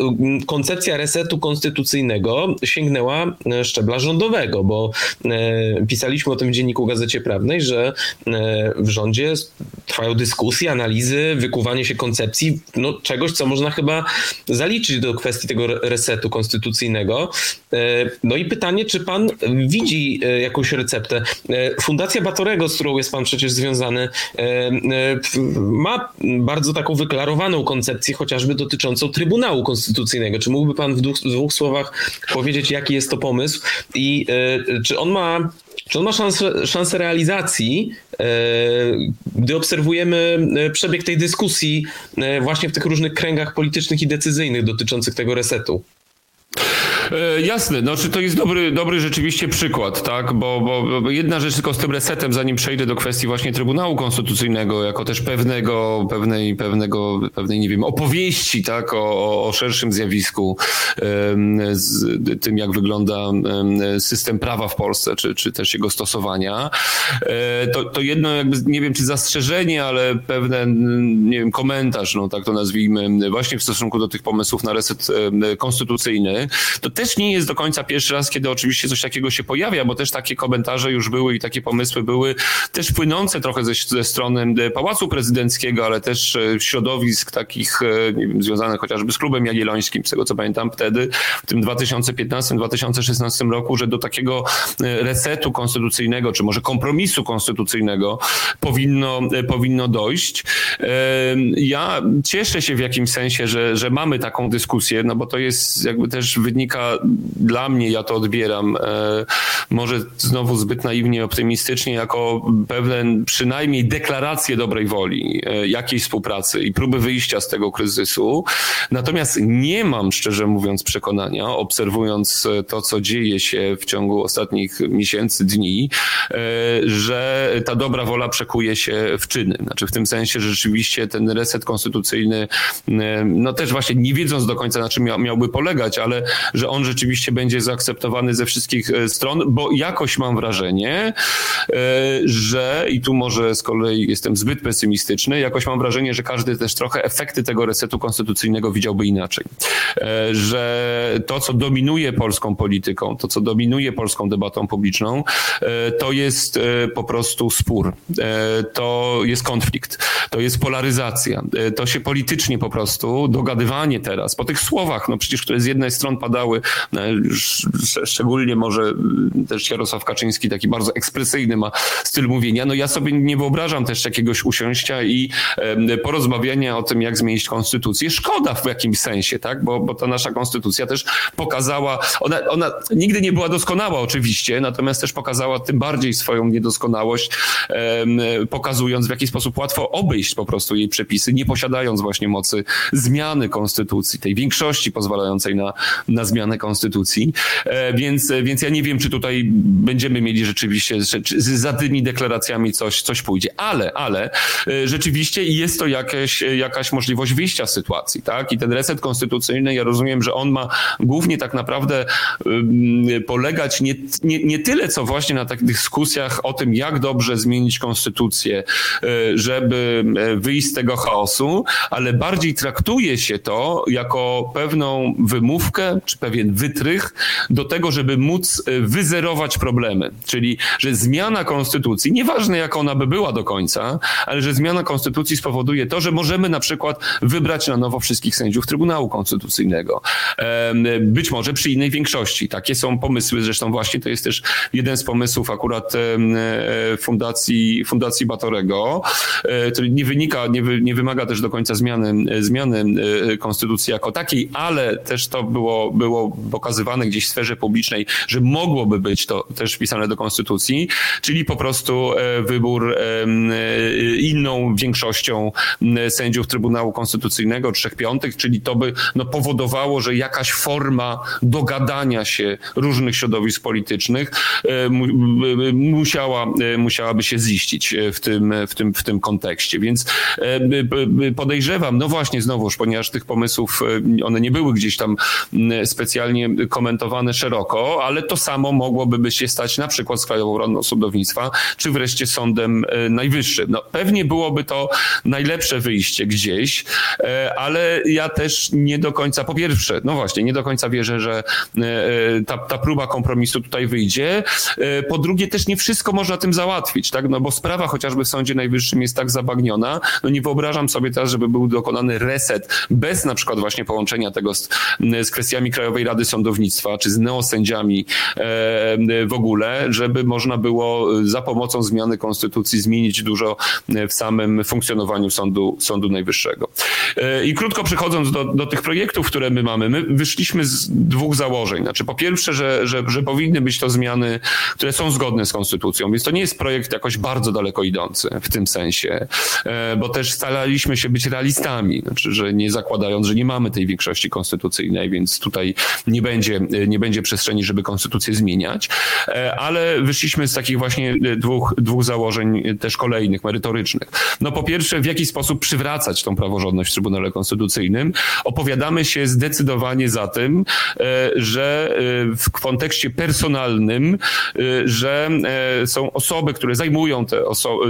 koncepcja resetu konstytucyjnego sięgnęła e, szczebla rządowego, bo pisaliśmy o tym w Dzienniku Gazecie Prawnej, że w rządzie trwają dyskusje, analizy, wykuwanie się koncepcji, no czegoś, co można chyba zaliczyć do kwestii tego resetu konstytucyjnego. No i pytanie, czy pan widzi jakąś receptę? Fundacja Batorego, z którą jest pan przecież związany, ma bardzo taką wyklarowaną koncepcję, chociaż chociażby dotyczącą Trybunału Konstytucyjnego. Czy mógłby pan w dwóch, w dwóch słowach powiedzieć, jaki jest to pomysł i y, czy on ma czy on ma szansę, szansę realizacji, e, gdy obserwujemy e, przebieg tej dyskusji właśnie w tych różnych kręgach politycznych i decyzyjnych dotyczących tego resetu? E, jasne, no czy to jest dobry, dobry rzeczywiście przykład, tak? Bo, bo, bo, jedna rzecz tylko z tym resetem, zanim przejdę do kwestii właśnie Trybunału Konstytucyjnego, jako też pewnego, pewnej, pewnego, pewnej, nie wiem, opowieści, tak, o, o szerszym zjawisku, z tym, jak wygląda system prawa w Polsce, czy, czy też jego stosowania. E, to, to jedno jakby, nie wiem, czy zastrzeżenie, ale pewne, nie wiem, komentarz, no tak to nazwijmy, właśnie w stosunku do tych pomysłów na reset konstytucyjny, to też nie jest do końca pierwszy raz, kiedy oczywiście coś takiego się pojawia, bo też takie komentarze już były i takie pomysły były też płynące trochę ze, ze strony Pałacu Prezydenckiego, ale też e, środowisk takich e, wiem, związanych chociażby z Klubem Jagiellońskim, z tego co pamiętam wtedy, w tym 2015-2016 roku, że do takiego e, resetu konstytucyjnego, czy może kompromisu konstytucyjnego powinno, powinno dojść. Ja cieszę się w jakimś sensie, że, że mamy taką dyskusję, no bo to jest jakby też wynika dla mnie, ja to odbieram, może znowu zbyt naiwnie, optymistycznie, jako pewien przynajmniej deklarację dobrej woli, jakiejś współpracy i próby wyjścia z tego kryzysu. Natomiast nie mam, szczerze mówiąc, przekonania, obserwując to, co dzieje się w ciągu ostatnich miesięcy, dni, że ta dobra wola przekuje się w czyny. Znaczy w tym sensie, że rzeczywiście ten reset konstytucyjny, no też właśnie nie wiedząc do końca, na czym miałby polegać, ale że on rzeczywiście będzie zaakceptowany ze wszystkich e, stron, bo jakoś mam wrażenie, e, że i tu może z kolei jestem zbyt pesymistyczny, jakoś mam wrażenie, że każdy też trochę efekty tego resetu konstytucyjnego widziałby inaczej. E, że to, co dominuje polską polityką, to, co dominuje polską debatą publiczną, to jest po prostu spór. To jest konflikt, to jest polaryzacja, to się politycznie po prostu dogadywanie teraz, po tych słowach, no przecież, które z jednej strony padały, no, szczególnie może też Jarosław Kaczyński taki bardzo ekspresyjny ma styl mówienia, no ja sobie nie wyobrażam też jakiegoś usiąścia i porozmawiania o tym, jak zmienić konstytucję. Szkoda w jakimś sensie, tak, bo, bo ta nasza konstytucja też pokazała, ona, ona nigdy nie była doskonała oczywiście, natomiast też pokazała tym bardziej swoją niedoskonałość, pokazując w jaki sposób łatwo obejść po prostu jej przepisy, nie posiadając właśnie mocy zmiany konstytucji, tej większości pozwalającej na, na zmianę konstytucji. E, więc, więc ja nie wiem, czy tutaj będziemy mieli rzeczywiście, czy za tymi deklaracjami coś, coś pójdzie. Ale, ale e, rzeczywiście jest to jakieś, jakaś możliwość wyjścia z sytuacji, tak? I ten reset konstytucyjny, ja rozumiem, że on ma głównie tak naprawdę polegać nie, nie, nie tyle, co właśnie na takich dyskusjach o tym, jak dobrze zmienić konstytucję, e, żeby wyjść z tego chaosu, ale bardziej traktuje się to jako pewną wymówkę, czy pewien wytrych do tego, żeby móc e, wyzerować problemy. Czyli, że zmiana konstytucji, nieważne jak ona by była do końca, ale że zmiana konstytucji spowoduje to, że możemy na przykład wybrać na nowo wszystkich sędziów Trybunału Konstytucyjnego. Być może przy innej większości. Takie są pomysły, zresztą właśnie to jest też jeden z pomysłów akurat e, Fundacji, Fundacji Batorego, e, który nie wynika, nie, wy, nie wymaga też do końca zmiany, zmiany konstytucji jako takiej, ale też to było, było pokazywane gdzieś w sferze publicznej, że mogłoby być to też wpisane do konstytucji, czyli po prostu e, wybór e, inną większością sędziów Trybunału Konstytucyjnego, trzech piątych, czyli to by no, powodowało, że jakaś forma dogadania się różnych środowisk politycznych e, musiała, musiałaby się ziścić w tym, w tym, w tym kontekście. Więc podejrzewam, no właśnie znowuż, ponieważ tych pomysłów one nie były gdzieś tam specjalnie komentowane szeroko, ale to samo mogłoby się stać na przykład z Krajową Radą Sądownictwa, czy wreszcie Sądem e, Najwyższym. No, pewnie byłoby to najlepsze wyjście gdzieś, e, ale ja też nie do końca, po pierwsze, no właśnie, nie do końca wierzę, że e, ta, ta próba kompromisu tutaj wyjdzie. Po drugie, też nie wszystko można tym załatwić, tak? No bo sprawa chociażby w Sądzie Najwyższym jest tak zabagniona, no nie wyobrażam sobie teraz, żeby był dokonany reset bez na przykład właśnie połączenia tego z, z kwestiami Krajowej Rady Sądownictwa, czy z neosędziami w ogóle, żeby można było za pomocą zmiany konstytucji zmienić dużo w samym funkcjonowaniu Sądu, Sądu Najwyższego. I krótko przechodząc do, do tych projektów, które my mamy? My wyszliśmy z dwóch założeń. Znaczy, po pierwsze, że, że, że powinny być to zmiany, które są zgodne z konstytucją, więc to nie jest projekt jakoś bardzo daleko idący w tym sensie, e, bo też staraliśmy się być realistami, znaczy, że nie zakładając, że nie mamy tej większości konstytucyjnej, więc tutaj nie będzie, nie będzie przestrzeni, żeby konstytucję zmieniać, e, ale wyszliśmy z takich właśnie dwóch, dwóch założeń też kolejnych, merytorycznych. No po pierwsze, w jaki sposób przywracać tą praworządność w Trybunale Konstytucyjnym. Opowiadamy się zdecydowanie za tym, e, że w kontekście personalnym, że są osoby, które zajmują te,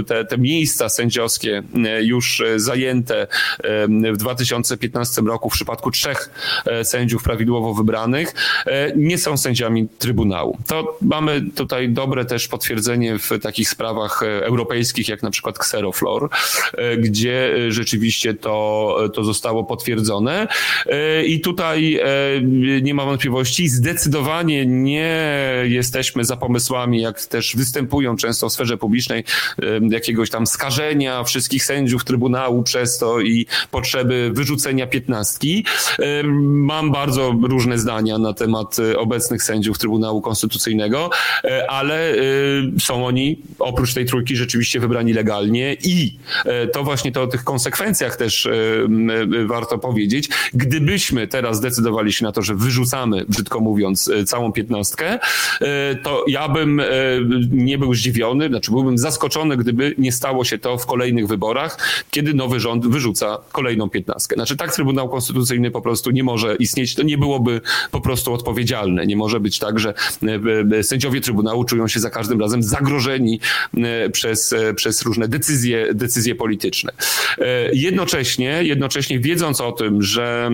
te, te miejsca sędziowskie już zajęte w 2015 roku w przypadku trzech e, sędziów prawidłowo wybranych, e, nie są sędziami Trybunału. To mamy tutaj dobre też potwierdzenie w takich sprawach e, europejskich, jak na przykład Xeroflor, gdzie rzeczywiście to, to zostało potwierdzone. I tutaj nie ma wątpliwości, zdecydowanie nie jesteśmy za pomysłami, jak też występują często w sferze publicznej, jakiegoś tam skażenia wszystkich sędziów Trybunału przez to i potrzeby wyrzucenia piętnastki. Mam bardzo różne zdania na temat e, obecnych sędziów Trybunału Konstytucyjnego, e, ale e, są oni oprócz tej trójki rzeczywiście wybrani legalnie i to właśnie to o tych konsekwencjach też warto powiedzieć. Gdybyśmy teraz zdecydowali się na to, że wyrzucamy, brzydko mówiąc, całą piętnastkę, to ja bym nie był zdziwiony, znaczy byłbym zaskoczony, gdyby nie stało się to w kolejnych wyborach, kiedy nowy rząd wyrzuca kolejną piętnastkę. Znaczy tak Trybunał Konstytucyjny po prostu nie może istnieć, to nie byłoby po prostu odpowiedzialne. Nie może być tak, że e, e, sędziowie Trybunału czują się za każdym razem zagrożeni e, przez, przez różne decyzje, decyzje polityczne. Jednocześnie, jednocześnie wiedząc o tym, że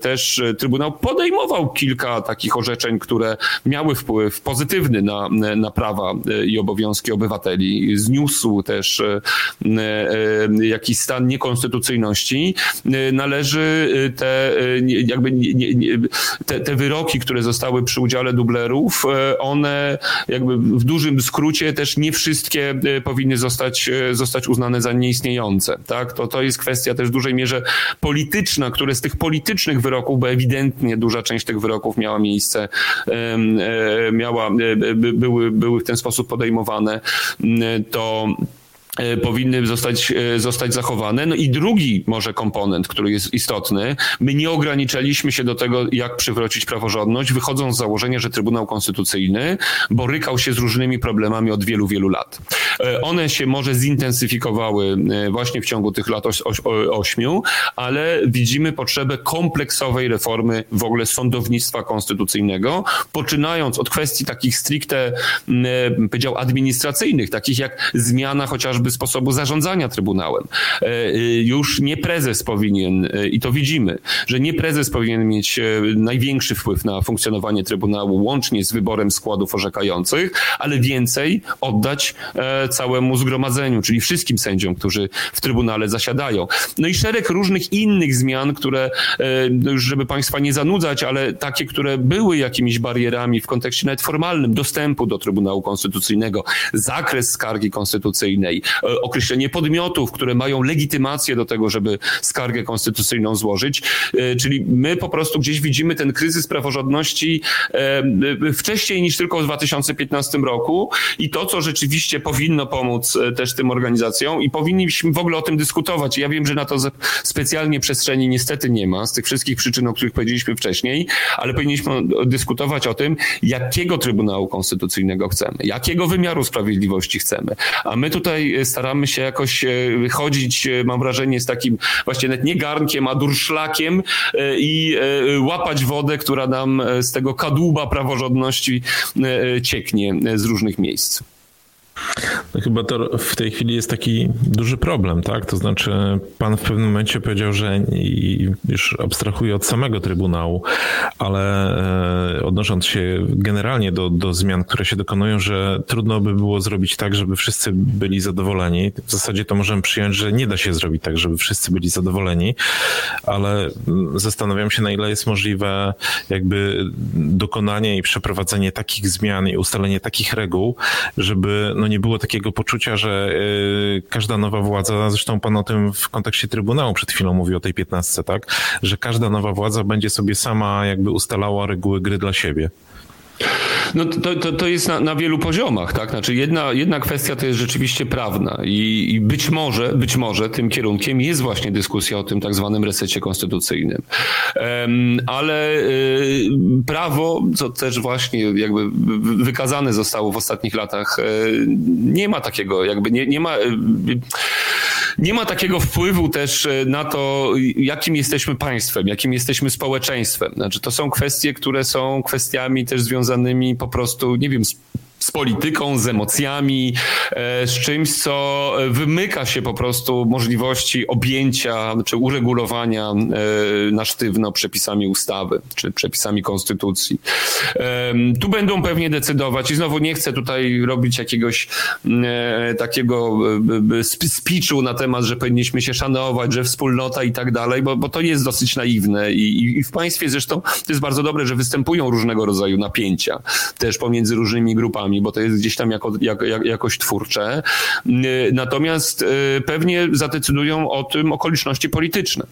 też Trybunał podejmował kilka takich orzeczeń, które miały wpływ pozytywny na, na prawa i obowiązki obywateli, zniósł też jakiś stan niekonstytucyjności, należy te jakby te, te wyroki, które zostały przy udziale dublerów, e, one jakby w dużym skrócie też nie wszystkie e, powinny zostać, e, zostać uznane za nieistniejące. Tak? To, to jest kwestia też w dużej mierze polityczna, które z tych politycznych wyroków, bo ewidentnie duża część tych wyroków miała miejsce, miała, były, były w ten sposób podejmowane, to E, powinny zostać, e, zostać zachowane. No i drugi może komponent, który jest istotny, my nie ograniczaliśmy się do tego, jak przywrócić praworządność, wychodząc z założenia, że Trybunał Konstytucyjny borykał się z różnymi problemami od wielu, wielu lat. E, one się może zintensyfikowały właśnie w ciągu tych lat ośmiu, ale widzimy potrzebę kompleksowej reformy w ogóle sądownictwa konstytucyjnego, poczynając od kwestii takich stricte, powiedział, administracyjnych, takich jak zmiana chociażby chociażby sposobu zarządzania Trybunałem. E, e, już nie prezes powinien, e, i to widzimy, że nie prezes powinien mieć największy wpływ na funkcjonowanie Trybunału, łącznie z wyborem składów orzekających, ale więcej oddać całemu zgromadzeniu, czyli wszystkim sędziom, którzy w Trybunale zasiadają. No i szereg różnych innych zmian, które, no już żeby Państwa nie zanudzać, ale takie, które były jakimiś barierami w kontekście nawet formalnym dostępu do Trybunału Konstytucyjnego, zakres skargi konstytucyjnej, określenie podmiotów, które mają legitymację do tego, żeby skargę konstytucyjną złożyć. E, czyli my po prostu gdzieś widzimy ten kryzys praworządności e, wcześniej niż tylko w 2015 roku i to, co rzeczywiście powinno pomóc też tym organizacjom i powinniśmy w ogóle o tym dyskutować. Ja wiem, że na to specjalnie przestrzeni niestety nie ma, z tych wszystkich przyczyn, o których powiedzieliśmy wcześniej, ale powinniśmy dyskutować o tym, jakiego Trybunału Konstytucyjnego chcemy, jakiego wymiaru sprawiedliwości chcemy. A my tutaj staramy się jakoś e, chodzić, e, mam wrażenie, z takim właśnie nawet nie garnkiem, a durszlakiem e, i łapać wodę, która nam z tego kadłuba praworządności cieknie z różnych miejsc. No chyba to w tej chwili jest taki duży problem, tak? To znaczy, pan w pewnym momencie powiedział, że już abstrahuje od samego Trybunału, ale e, odnosząc się generalnie do, do zmian, które się dokonują, że trudno by było zrobić tak, żeby wszyscy byli zadowoleni. W zasadzie to możemy przyjąć, że nie da się zrobić tak, żeby wszyscy byli zadowoleni, ale zastanawiam się, na ile jest możliwe jakby dokonanie i przeprowadzenie takich zmian i ustalenie takich reguł, żeby no nie było takiego poczucia, że każda nowa władza, zresztą pan o tym w kontekście Trybunału przed chwilą mówił o tej piętnastce, tak, że każda nowa władza będzie sobie sama jakby ustalała reguły gry dla siebie. No to, to, to jest na, na, wielu poziomach, tak? Znaczy jedna, jedna kwestia to jest rzeczywiście prawna i, i, być może, być może tym kierunkiem jest właśnie dyskusja o tym tak zwanym resecie konstytucyjnym. Um, ale y, prawo, co też właśnie jakby wykazane zostało w ostatnich latach, y, nie ma takiego, jakby nie, nie ma. Y, nie ma takiego wpływu też e, na to, jakim jesteśmy państwem, jakim jesteśmy społeczeństwem. Znaczy, to są kwestie, które są kwestiami też związanymi po prostu, nie wiem, z polityką, z emocjami, e, z czymś, co wymyka się po prostu możliwości objęcia czy uregulowania e, na sztywno przepisami ustawy czy przepisami konstytucji. Tu będą pewnie decydować i znowu nie chcę tutaj robić jakiegoś e, takiego speechu na temat, że powinniśmy się szanować, że wspólnota i tak dalej, bo, bo to jest dosyć naiwne I, i w państwie zresztą to jest bardzo dobre, że występują różnego rodzaju napięcia też pomiędzy różnymi grupami bo to jest gdzieś tam jako, jak, jak, jakoś twórcze. Y, natomiast y, pewnie zadecydują o tym okoliczności polityczne.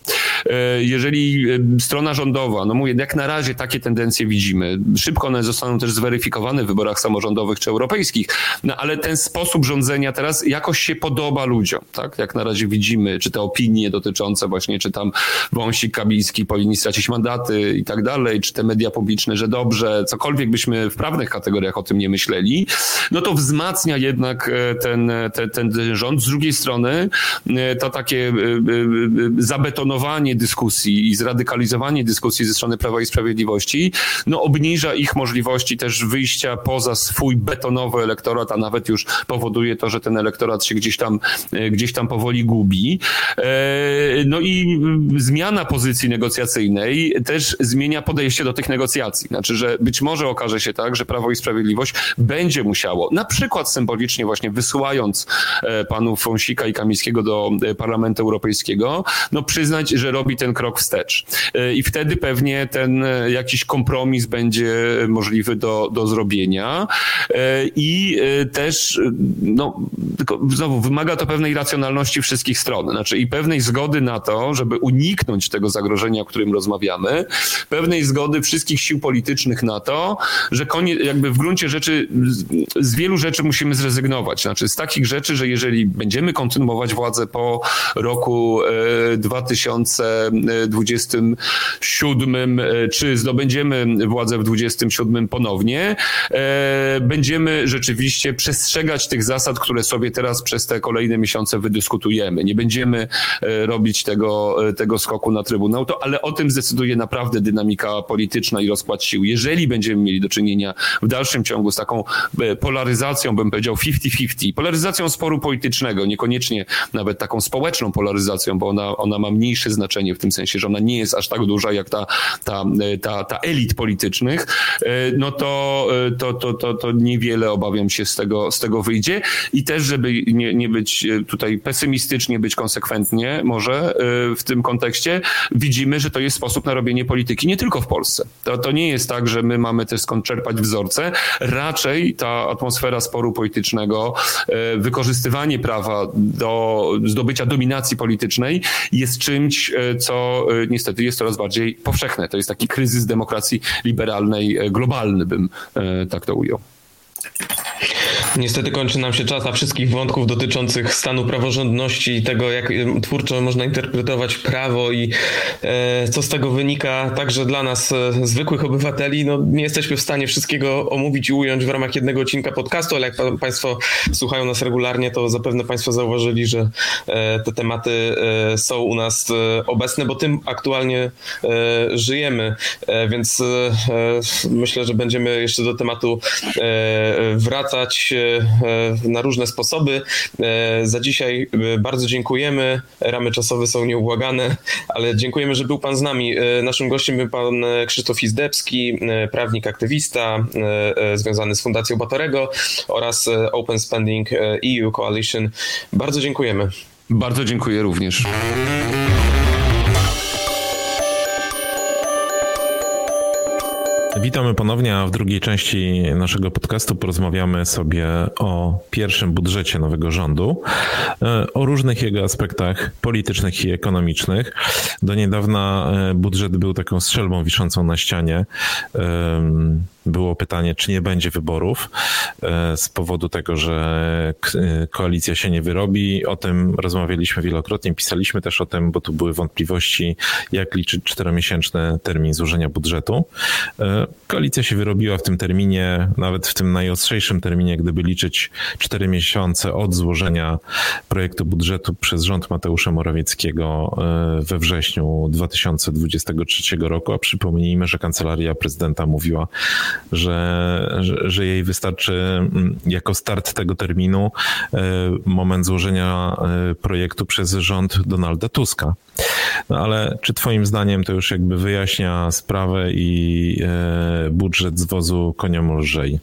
Y, jeżeli strona rządowa, no mówię, jak na razie takie tendencje widzimy, szybko one zostaną też zweryfikowane w wyborach samorządowych czy europejskich, no ale ten sposób rządzenia teraz jakoś się podoba ludziom, tak? Jak na razie widzimy, czy te opinie dotyczące właśnie, czy tam Wąsik, Kabiński powinni stracić mandaty i tak dalej, czy te media publiczne, że dobrze, cokolwiek byśmy w prawnych kategoriach o tym nie myśleli, no to wzmacnia jednak e, ten, ten, ten rząd. Z drugiej strony e, to takie e, zabetonowanie dyskusji i zradykalizowanie dyskusji ze strony Prawa i Sprawiedliwości, no obniża ich możliwości też wyjścia poza swój betonowy elektorat, a nawet już powoduje to, że ten elektorat się gdzieś tam, gdzieś tam powoli gubi. No i zmiana pozycji negocjacyjnej też zmienia podejście do tych negocjacji. Znaczy, że być może okaże się tak, że Prawo i Sprawiedliwość będzie musiało, na przykład symbolicznie właśnie wysyłając e, panów Fonsika i Kamińskiego do e, Parlamentu Europejskiego, no przyznać, że robi ten krok wstecz. E, I wtedy pewnie ten jakiś kompromis będzie możliwy do, do zrobienia. I też, no, znowu wymaga to pewnej racjonalności wszystkich stron, znaczy i pewnej zgody na to, żeby uniknąć tego zagrożenia, o którym rozmawiamy, pewnej zgody wszystkich sił politycznych na to, że koniec, jakby w gruncie rzeczy z wielu rzeczy musimy zrezygnować. Znaczy z takich rzeczy, że jeżeli będziemy kontynuować władzę po roku 2027, e, e, czy zdobędziemy władzę w 2027 ponownie, e, będziemy rzeczywiście przestrzegać tych zasad, które sobie teraz przez te kolejne miesiące wydyskutujemy. Nie będziemy robić tego, tego skoku na Trybunał, to, ale o tym zdecyduje naprawdę dynamika polityczna i rozkład sił. Jeżeli będziemy mieli do czynienia w dalszym ciągu z taką polaryzacją, bym powiedział 50-50, polaryzacją sporu politycznego, niekoniecznie nawet taką społeczną polaryzacją, bo ona, ona ma mniejsze znaczenie w tym sensie, że ona nie jest aż tak duża jak ta, ta, e, ta, ta elit politycznych, e, no to, to, to, to, to niewiele obawiam się z tego, z tego wyjdzie. I też, żeby nie, nie być tutaj pesymistycznie, być konsekwentnie może w tym kontekście, widzimy, że to jest sposób na robienie polityki nie tylko w Polsce. To, to nie jest tak, że my mamy też skąd czerpać wzorce, raczej ta atmosfera sporu politycznego, e, wykorzystywanie prawa do zdobycia dominacji politycznej jest czymś, e, co e, niestety jest coraz bardziej powszechne. To jest taki kryzys demokracji liberalnej globalny, bym tak to ujął. Niestety kończy nam się czas, a wszystkich wątków dotyczących stanu praworządności i tego, jak twórczo można interpretować prawo i e, co z tego wynika także dla nas, e, zwykłych obywateli, no nie jesteśmy w stanie wszystkiego omówić i ująć w ramach jednego odcinka podcastu, ale jak pa, Państwo słuchają nas regularnie, to zapewne Państwo zauważyli, że e, te tematy są u nas obecne, bo tym aktualnie żyjemy, więc myślę, że będziemy jeszcze do tematu wracać na różne sposoby. E, za dzisiaj e, bardzo dziękujemy. Ramy czasowe są nieubłagane, ale dziękujemy, że był Pan z nami. Naszym gościem był Pan Krzysztof Izdebski, prawnik, aktywista związany z Fundacją Batorego oraz Open Spending EU Coalition. Bardzo dziękujemy. Bardzo dziękuję również. Witamy ponownie, a w drugiej części naszego podcastu porozmawiamy sobie o pierwszym budżecie nowego rządu, e, o różnych jego aspektach politycznych i ekonomicznych. Do niedawna e, budżet był taką strzelbą wiszącą na ścianie było pytanie, czy nie będzie wyborów e, z powodu tego, że koalicja się nie wyrobi. O tym rozmawialiśmy wielokrotnie, pisaliśmy też o tym, bo tu były wątpliwości, jak liczyć czteromiesięczny termin złożenia budżetu. Koalicja się wyrobiła w tym terminie, nawet w tym najostrzejszym terminie, gdyby liczyć cztery miesiące od złożenia projektu budżetu przez rząd Mateusza Morawieckiego e, we wrześniu 2023 roku, a przypomnijmy, że kancelaria prezydenta mówiła, że, że, jej wystarczy mm, jako start tego terminu e, moment złożenia e, projektu przez rząd Donalda Tuska. No ale czy Twoim zdaniem to już jakby wyjaśnia sprawę i budżet z wozu koniom lżej?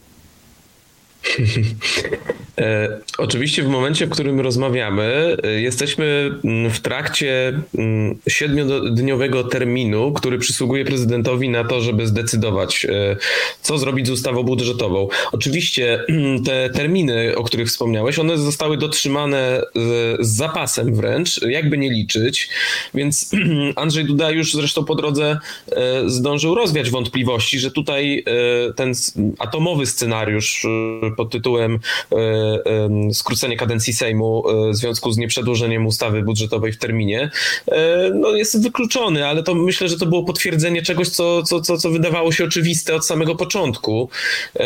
E, oczywiście w momencie, w którym rozmawiamy, e, jesteśmy mm, w trakcie mm, siedmiodniowego terminu, który przysługuje prezydentowi na to, żeby zdecydować, e, co zrobić z ustawą budżetową. Oczywiście mm, te terminy, o których wspomniałeś, one zostały dotrzymane z zapasem wręcz, jakby nie liczyć, więc Andrzej Duda już zresztą po drodze zdążył rozwiać wątpliwości, że tutaj ten atomowy scenariusz pod tytułem skrócenie kadencji Sejmu e, w związku z nieprzedłożeniem ustawy budżetowej w terminie, e, no jest wykluczony, ale to myślę, że to było potwierdzenie czegoś, co, co, co, co wydawało się oczywiste od samego początku. E,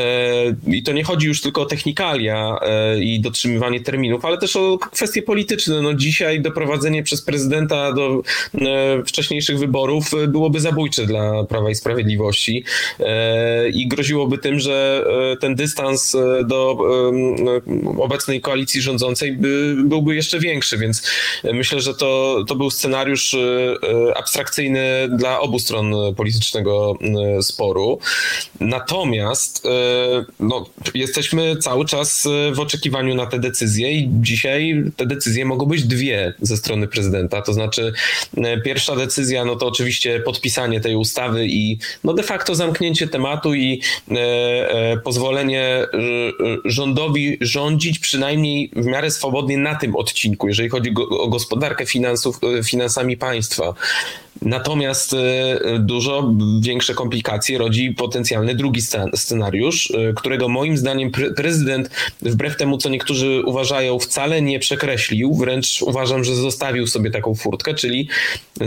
I to nie chodzi już tylko o technikalia i dotrzymywanie terminów, ale też o kwestie polityczne. No dzisiaj doprowadzenie przez prezydenta do wcześniejszych wyborów byłoby zabójcze dla Prawa i Sprawiedliwości i groziłoby tym, że ten dystans do obecnej koalicji rządzącej by, byłby jeszcze większy, więc myślę, że to, to był scenariusz e, e, abstrakcyjny dla obu stron politycznego e, sporu. Natomiast no, jesteśmy cały czas w oczekiwaniu na te decyzje i dzisiaj te decyzje mogą być dwie ze strony prezydenta. To znaczy pierwsza decyzja, no to oczywiście podpisanie tej ustawy i no de facto zamknięcie tematu i pozwolenie rządowi rządzić przynajmniej w miarę swobodnie na tym odcinku, jeżeli chodzi o gospodarkę finansów, e, finansami państwa. Natomiast e, dużo większe komplikacje rodzi potencjalny drugi scenariusz, e, którego moim zdaniem prezydent, wbrew temu co niektórzy uważają, wcale nie przekreślił, wręcz uważam, że zostawił sobie taką furtkę, czyli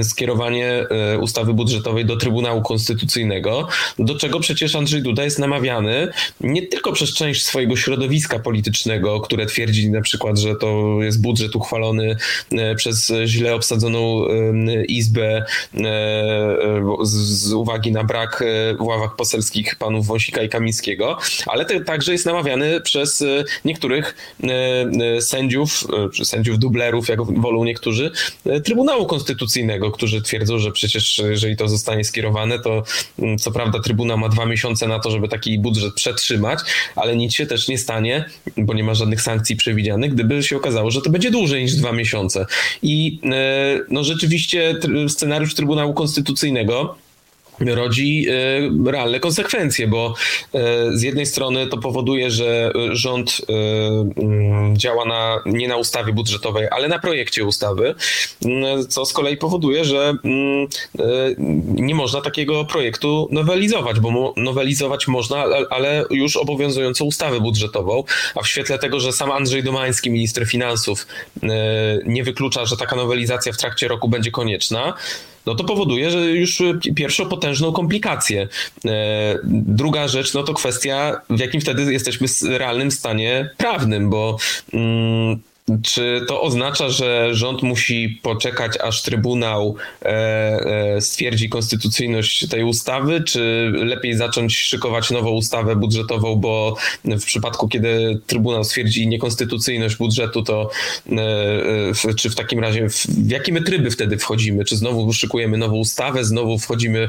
skierowanie ustawy budżetowej do Trybunału Konstytucyjnego, do czego przecież Andrzej Duda jest namawiany nie tylko przez część swojego środowiska politycznego, które twierdzi na przykład, że to jest budżet uchwalony e, przez źle obsadzoną izbę e, z uwagi na brak e, w ławach poselskich panów Wąsika i Kamińskiego, ale także jest namawiany przez niektórych sędziów, czy sędziów dublerów, jak wolą niektórzy, Trybunału Konstytucyjnego, którzy twierdzą, że przecież jeżeli to zostanie skierowane, to co prawda Trybunał ma dwa miesiące na to, żeby taki budżet przetrzymać, ale nic się też nie stanie, bo nie ma żadnych sankcji przewidzianych, gdyby się okazało, że to będzie dłużej niż dwa miesiące. I e, no rzeczywiście scenariusz Trybunału Konstytucyjnego rodzi e, realne konsekwencje, bo e, z jednej strony to powoduje, że rząd e, mm, działa na, nie na ustawie budżetowej, ale na projekcie ustawy, mm, co z kolei powoduje, że mm, nie można takiego projektu nowelizować, bo nowelizować można, ale już obowiązującą ustawę budżetową, a w świetle tego, że sam Andrzej Domański, minister finansów, nie wyklucza, że taka nowelizacja w trakcie roku będzie konieczna, no to powoduje, że już pierwszą potężną komplikację. E, druga rzecz, no to kwestia, w jakim wtedy jesteśmy w realnym stanie prawnym, bo mm, czy to oznacza, że rząd musi poczekać, aż Trybunał e, e, stwierdzi konstytucyjność tej ustawy, czy lepiej zacząć szykować nową ustawę budżetową, bo w przypadku, kiedy Trybunał stwierdzi niekonstytucyjność budżetu, to e, czy w takim razie w jakie my tryby wtedy wchodzimy? Czy znowu szykujemy nową ustawę, znowu wchodzimy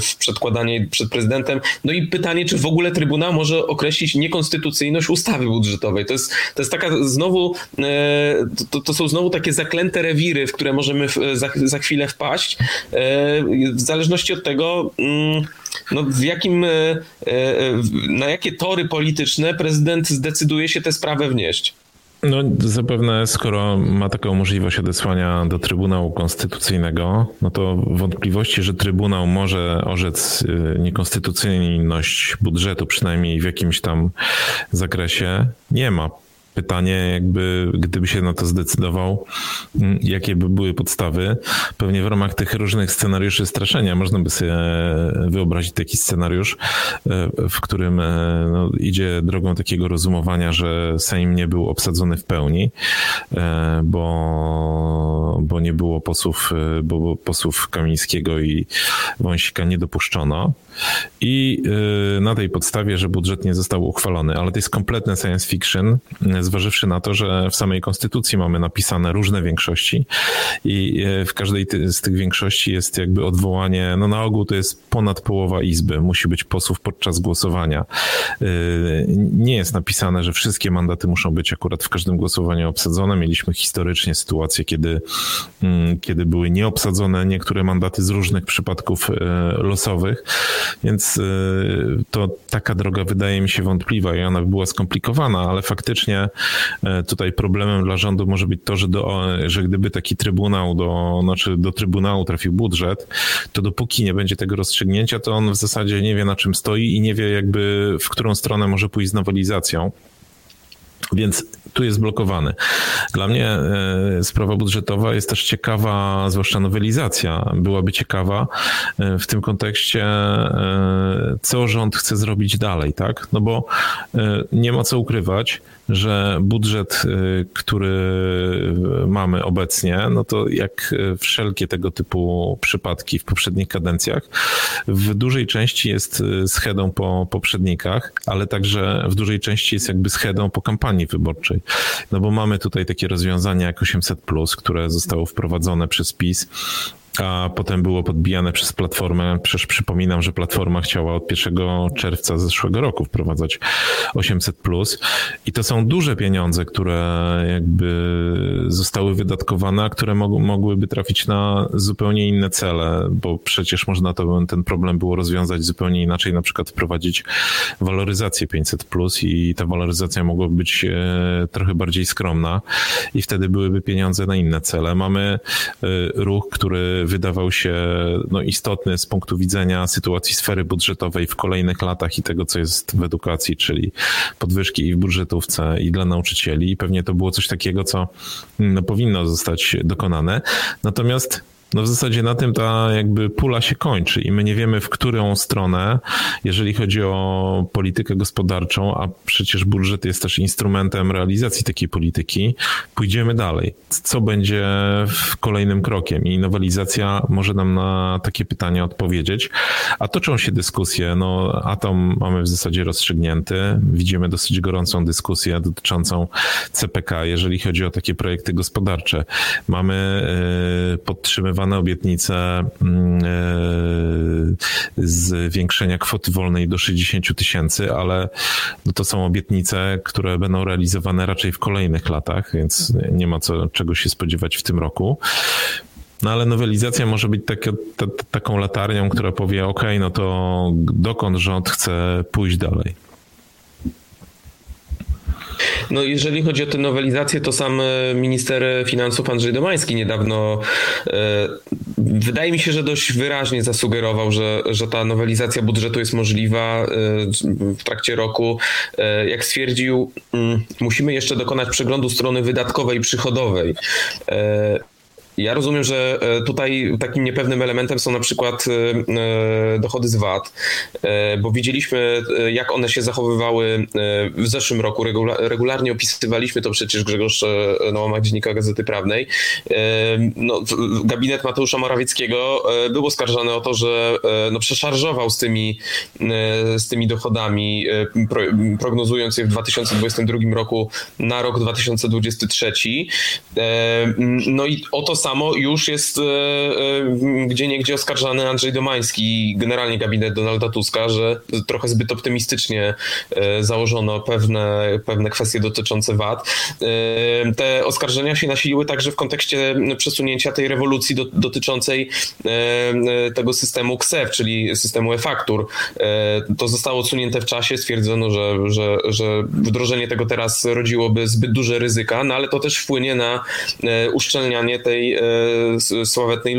w przedkładanie przed prezydentem? No i pytanie, czy w ogóle Trybunał może określić niekonstytucyjność ustawy budżetowej? To jest, to jest taka znowu to, to są znowu takie zaklęte rewiry, w które możemy za, za chwilę wpaść, e, w zależności od tego, mm, no w jakim, na jakie tory polityczne prezydent zdecyduje się tę sprawę wnieść? No zapewne skoro ma taką możliwość odesłania do Trybunału Konstytucyjnego, no to wątpliwości, że Trybunał może orzec niekonstytucyjność budżetu, przynajmniej w jakimś tam zakresie, nie ma pytanie, jakby gdyby się na to zdecydował, mm, jakie by były podstawy. Pewnie w ramach tych różnych scenariuszy straszenia można by sobie wyobrazić taki scenariusz, e, w którym e, no, idzie drogą takiego rozumowania, że Sejm nie był obsadzony w pełni, e, bo, bo nie było posłów, bo posłów Kamińskiego i Wąsika nie dopuszczono. I na tej podstawie, że budżet nie został uchwalony, ale to jest kompletne science fiction, zważywszy na to, że w samej konstytucji mamy napisane różne większości i e, w każdej z tych większości jest jakby odwołanie, no na ogół to jest ponad połowa izby, musi być posłów podczas głosowania. Nie jest napisane, że wszystkie mandaty muszą być akurat w każdym głosowaniu obsadzone. Mieliśmy historycznie sytuację, kiedy, mm, kiedy były nieobsadzone niektóre mandaty z różnych przypadków losowych, więc to taka droga wydaje mi się wątpliwa i ona by była skomplikowana, ale faktycznie E, tutaj problemem dla rządu może być to, że, do, że gdyby taki trybunał do, znaczy do trybunału trafił budżet, to dopóki nie będzie tego rozstrzygnięcia, to on w zasadzie nie wie na czym stoi i nie wie jakby w którą stronę może pójść z nowelizacją. Więc tu jest blokowany. Dla mnie e, sprawa budżetowa jest też ciekawa, zwłaszcza nowelizacja byłaby ciekawa e, w tym kontekście, co rząd chce zrobić dalej, tak? No bo nie ma co ukrywać, że budżet, y, który mamy obecnie, no to jak wszelkie tego typu przypadki w poprzednich kadencjach, w dużej części jest schedą po poprzednikach, ale także w dużej części jest jakby schedą po kampanii wyborczej. No bo mamy tutaj takie rozwiązania jak 800, które zostało wprowadzone przez PiS a potem było podbijane przez Platformę. Przecież przypominam, że Platforma chciała od 1 czerwca zeszłego roku wprowadzać 800 plus i to są duże pieniądze, które jakby zostały wydatkowane, a które mog mogłyby trafić na zupełnie inne cele, bo przecież można to, ten problem było rozwiązać zupełnie inaczej, na przykład wprowadzić waloryzację 500 plus i ta waloryzacja mogłaby być e, trochę bardziej skromna i wtedy byłyby pieniądze na inne cele. Mamy e, ruch, który wydawał się no, istotny z punktu widzenia sytuacji sfery budżetowej w kolejnych latach i tego, co jest w edukacji, czyli podwyżki i w budżetówce, i dla nauczycieli. I pewnie to było coś takiego, co no, powinno zostać dokonane. Natomiast no w zasadzie na tym ta jakby pula się kończy i my nie wiemy w którą stronę, jeżeli chodzi o politykę gospodarczą, a przecież budżet jest też instrumentem realizacji takiej polityki, pójdziemy dalej. Co będzie kolejnym krokiem i nowelizacja może nam na takie pytania odpowiedzieć. A toczą się dyskusje, no atom mamy w zasadzie rozstrzygnięty, widzimy dosyć gorącą dyskusję dotyczącą CPK, jeżeli chodzi o takie projekty gospodarcze. Mamy yy, podtrzymywanie zrealizowane obietnice mm, e, zwiększenia kwoty wolnej do 60 tysięcy, ale no to są obietnice, które będą realizowane raczej w kolejnych latach, więc nie ma co, czego się spodziewać w tym roku. No ale nowelizacja może być takie, ta, taką latarnią, która powie: OK, no to dokąd rząd chce pójść dalej. No jeżeli chodzi o tę nowelizację, to sam e, minister finansów Andrzej Domański niedawno e, wydaje mi się, że dość wyraźnie zasugerował, że, że ta nowelizacja budżetu jest możliwa e, w trakcie roku. Jak stwierdził, mm, musimy jeszcze dokonać przeglądu strony wydatkowej i przychodowej. Ja rozumiem, że e, tutaj takim niepewnym elementem są na przykład e, e, dochody z VAT, bo widzieliśmy, jak one się zachowywały w zeszłym roku. Regularnie opisywaliśmy to przecież Grzegorz na łamach Dziennika Gazety Prawnej. No, gabinet Mateusza Morawieckiego był oskarżany o to, że no, przeszarżował z tymi, z tymi dochodami, prognozując je w 2022 roku na rok 2023. No i o to samo samo już jest gdzie niegdzie oskarżany Andrzej Domański i generalnie gabinet Donalda Tuska, że trochę zbyt optymistycznie założono pewne, pewne kwestie dotyczące VAT. Te oskarżenia się nasiliły także w kontekście przesunięcia tej rewolucji do, dotyczącej tego systemu KSEF, czyli systemu e-faktur. To zostało odsunięte w czasie, stwierdzono, że, że, że wdrożenie tego teraz rodziłoby zbyt duże ryzyka, no ale to też wpłynie na e, uszczelnianie tej e, sławetnej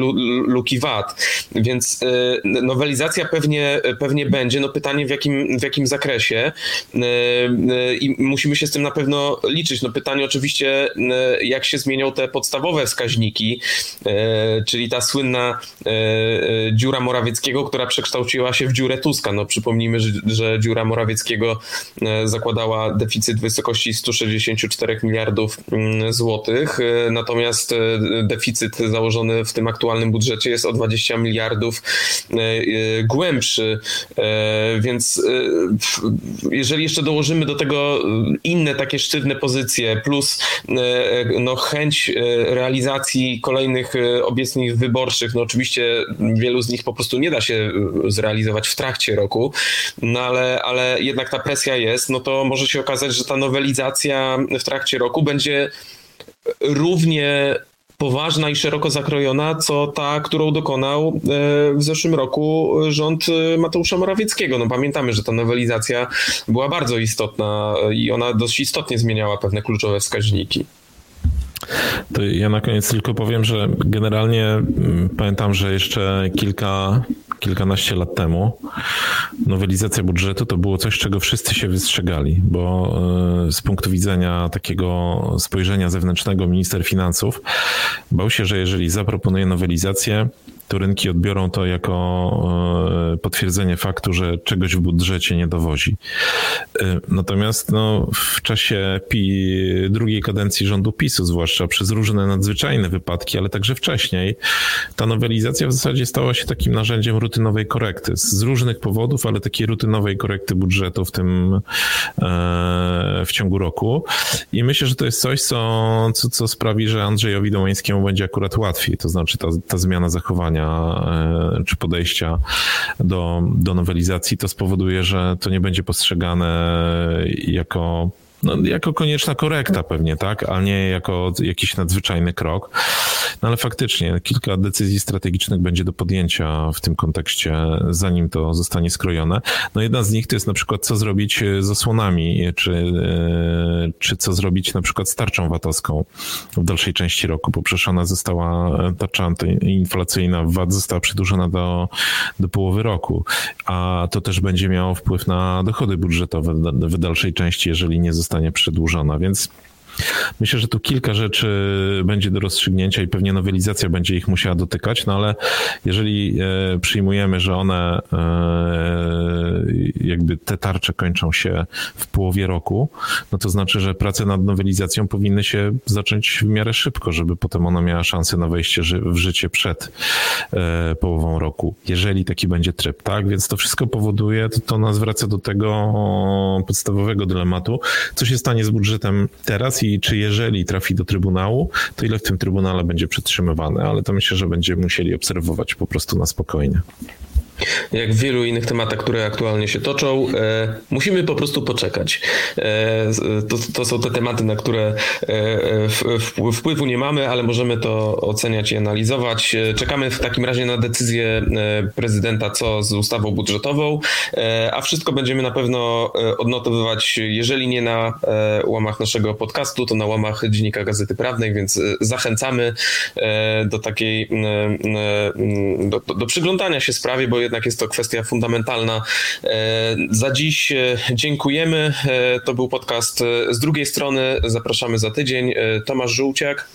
luki VAT. Więc e, nowelizacja pewnie, pewnie będzie. No pytanie w jakim, w jakim zakresie i musimy się z tym na pewno liczyć. No pytanie oczywiście, jak się zmienią te podstawowe wskaźniki, czyli ta słynna dziura Morawieckiego, która przekształciła się w dziurę Tuska. No przypomnijmy, że, że dziura Morawieckiego zakładała deficyt w wysokości 164 miliardów mm, złotych, e, natomiast e, deficyt założony w tym aktualnym budżecie jest o 20 miliardów e, głębszy, więc jeżeli jeszcze dołożymy do tego inne takie sztywne pozycje, plus no, chęć realizacji kolejnych obietnic wyborczych, no oczywiście wielu z nich po prostu nie da się zrealizować w trakcie roku, no ale, ale jednak ta presja jest, no to może się okazać, że ta nowelizacja w trakcie roku będzie równie poważna i szeroko zakrojona, co ta, którą dokonał e, w zeszłym roku rząd e, Mateusza Morawieckiego. No pamiętamy, że ta nowelizacja była bardzo istotna i ona dość istotnie zmieniała pewne kluczowe wskaźniki. To ja na koniec tylko powiem, że generalnie mm, pamiętam, że jeszcze kilka kilkanaście lat temu, nowelizacja budżetu to było coś, czego wszyscy się wystrzegali, bo e, z punktu widzenia takiego spojrzenia zewnętrznego minister finansów bał się, że jeżeli zaproponuje nowelizację, to rynki odbiorą to jako e, potwierdzenie faktu, że czegoś w budżecie nie dowozi. E, natomiast no, w czasie drugiej kadencji rządu PiSu, zwłaszcza przez różne nadzwyczajne wypadki, ale także wcześniej, ta nowelizacja w zasadzie stała się takim narzędziem rutynowej korekty. Z różnych powodów, ale takiej rutynowej korekty budżetu w tym e, w ciągu roku. I myślę, że to jest coś, co, co, co sprawi, że Andrzejowi Domańskiemu będzie akurat łatwiej. To znaczy ta, ta zmiana zachowania E, czy podejścia do, do nowelizacji, to spowoduje, że to nie będzie postrzegane jako no, jako konieczna korekta pewnie, tak, a nie jako jakiś nadzwyczajny krok. No ale faktycznie kilka decyzji strategicznych będzie do podjęcia w tym kontekście, zanim to zostanie skrojone. No jedna z nich to jest na przykład, co zrobić z osłonami, czy, e, czy co zrobić na przykład z tarczą VAT-owską w dalszej części roku, bo przecież ona została, tarcza inflacyjna VAT została przedłużona do, do połowy roku, a to też będzie miało wpływ na dochody budżetowe w dalszej części, jeżeli nie zostanie przedłużona, więc Myślę, że tu kilka rzeczy będzie do rozstrzygnięcia i pewnie nowelizacja będzie ich musiała dotykać, no ale jeżeli e, przyjmujemy, że one e, jakby te tarcze kończą się w połowie roku, no to znaczy, że prace nad nowelizacją powinny się zacząć w miarę szybko, żeby potem ona miała szansę na wejście w życie przed e, połową roku, jeżeli taki będzie tryb, tak? Więc to wszystko powoduje, to, nas wraca do tego podstawowego dylematu, co się stanie z budżetem teraz i czy jeżeli trafi do Trybunału, to ile w tym Trybunale będzie przetrzymywane, ale to myślę, że będziemy musieli obserwować po prostu na spokojnie jak w wielu innych tematach, które aktualnie się toczą, e, musimy po prostu poczekać. E, to, to, są te tematy, na które e, wpływu nie mamy, ale możemy to oceniać i analizować. E, czekamy w takim razie na decyzję e, prezydenta, co z ustawą budżetową, e, a wszystko będziemy na pewno odnotowywać, jeżeli nie na łamach naszego podcastu, to na łamach Dziennika Gazety Prawnej, więc zachęcamy do takiej, do, do przyglądania się sprawie, bo jednak jest to kwestia fundamentalna. E, za dziś e, dziękujemy. E, to był podcast z drugiej strony. Zapraszamy za tydzień. Tomasz Żółciak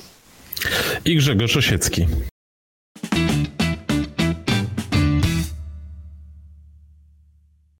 i Grzegorz Osiecki.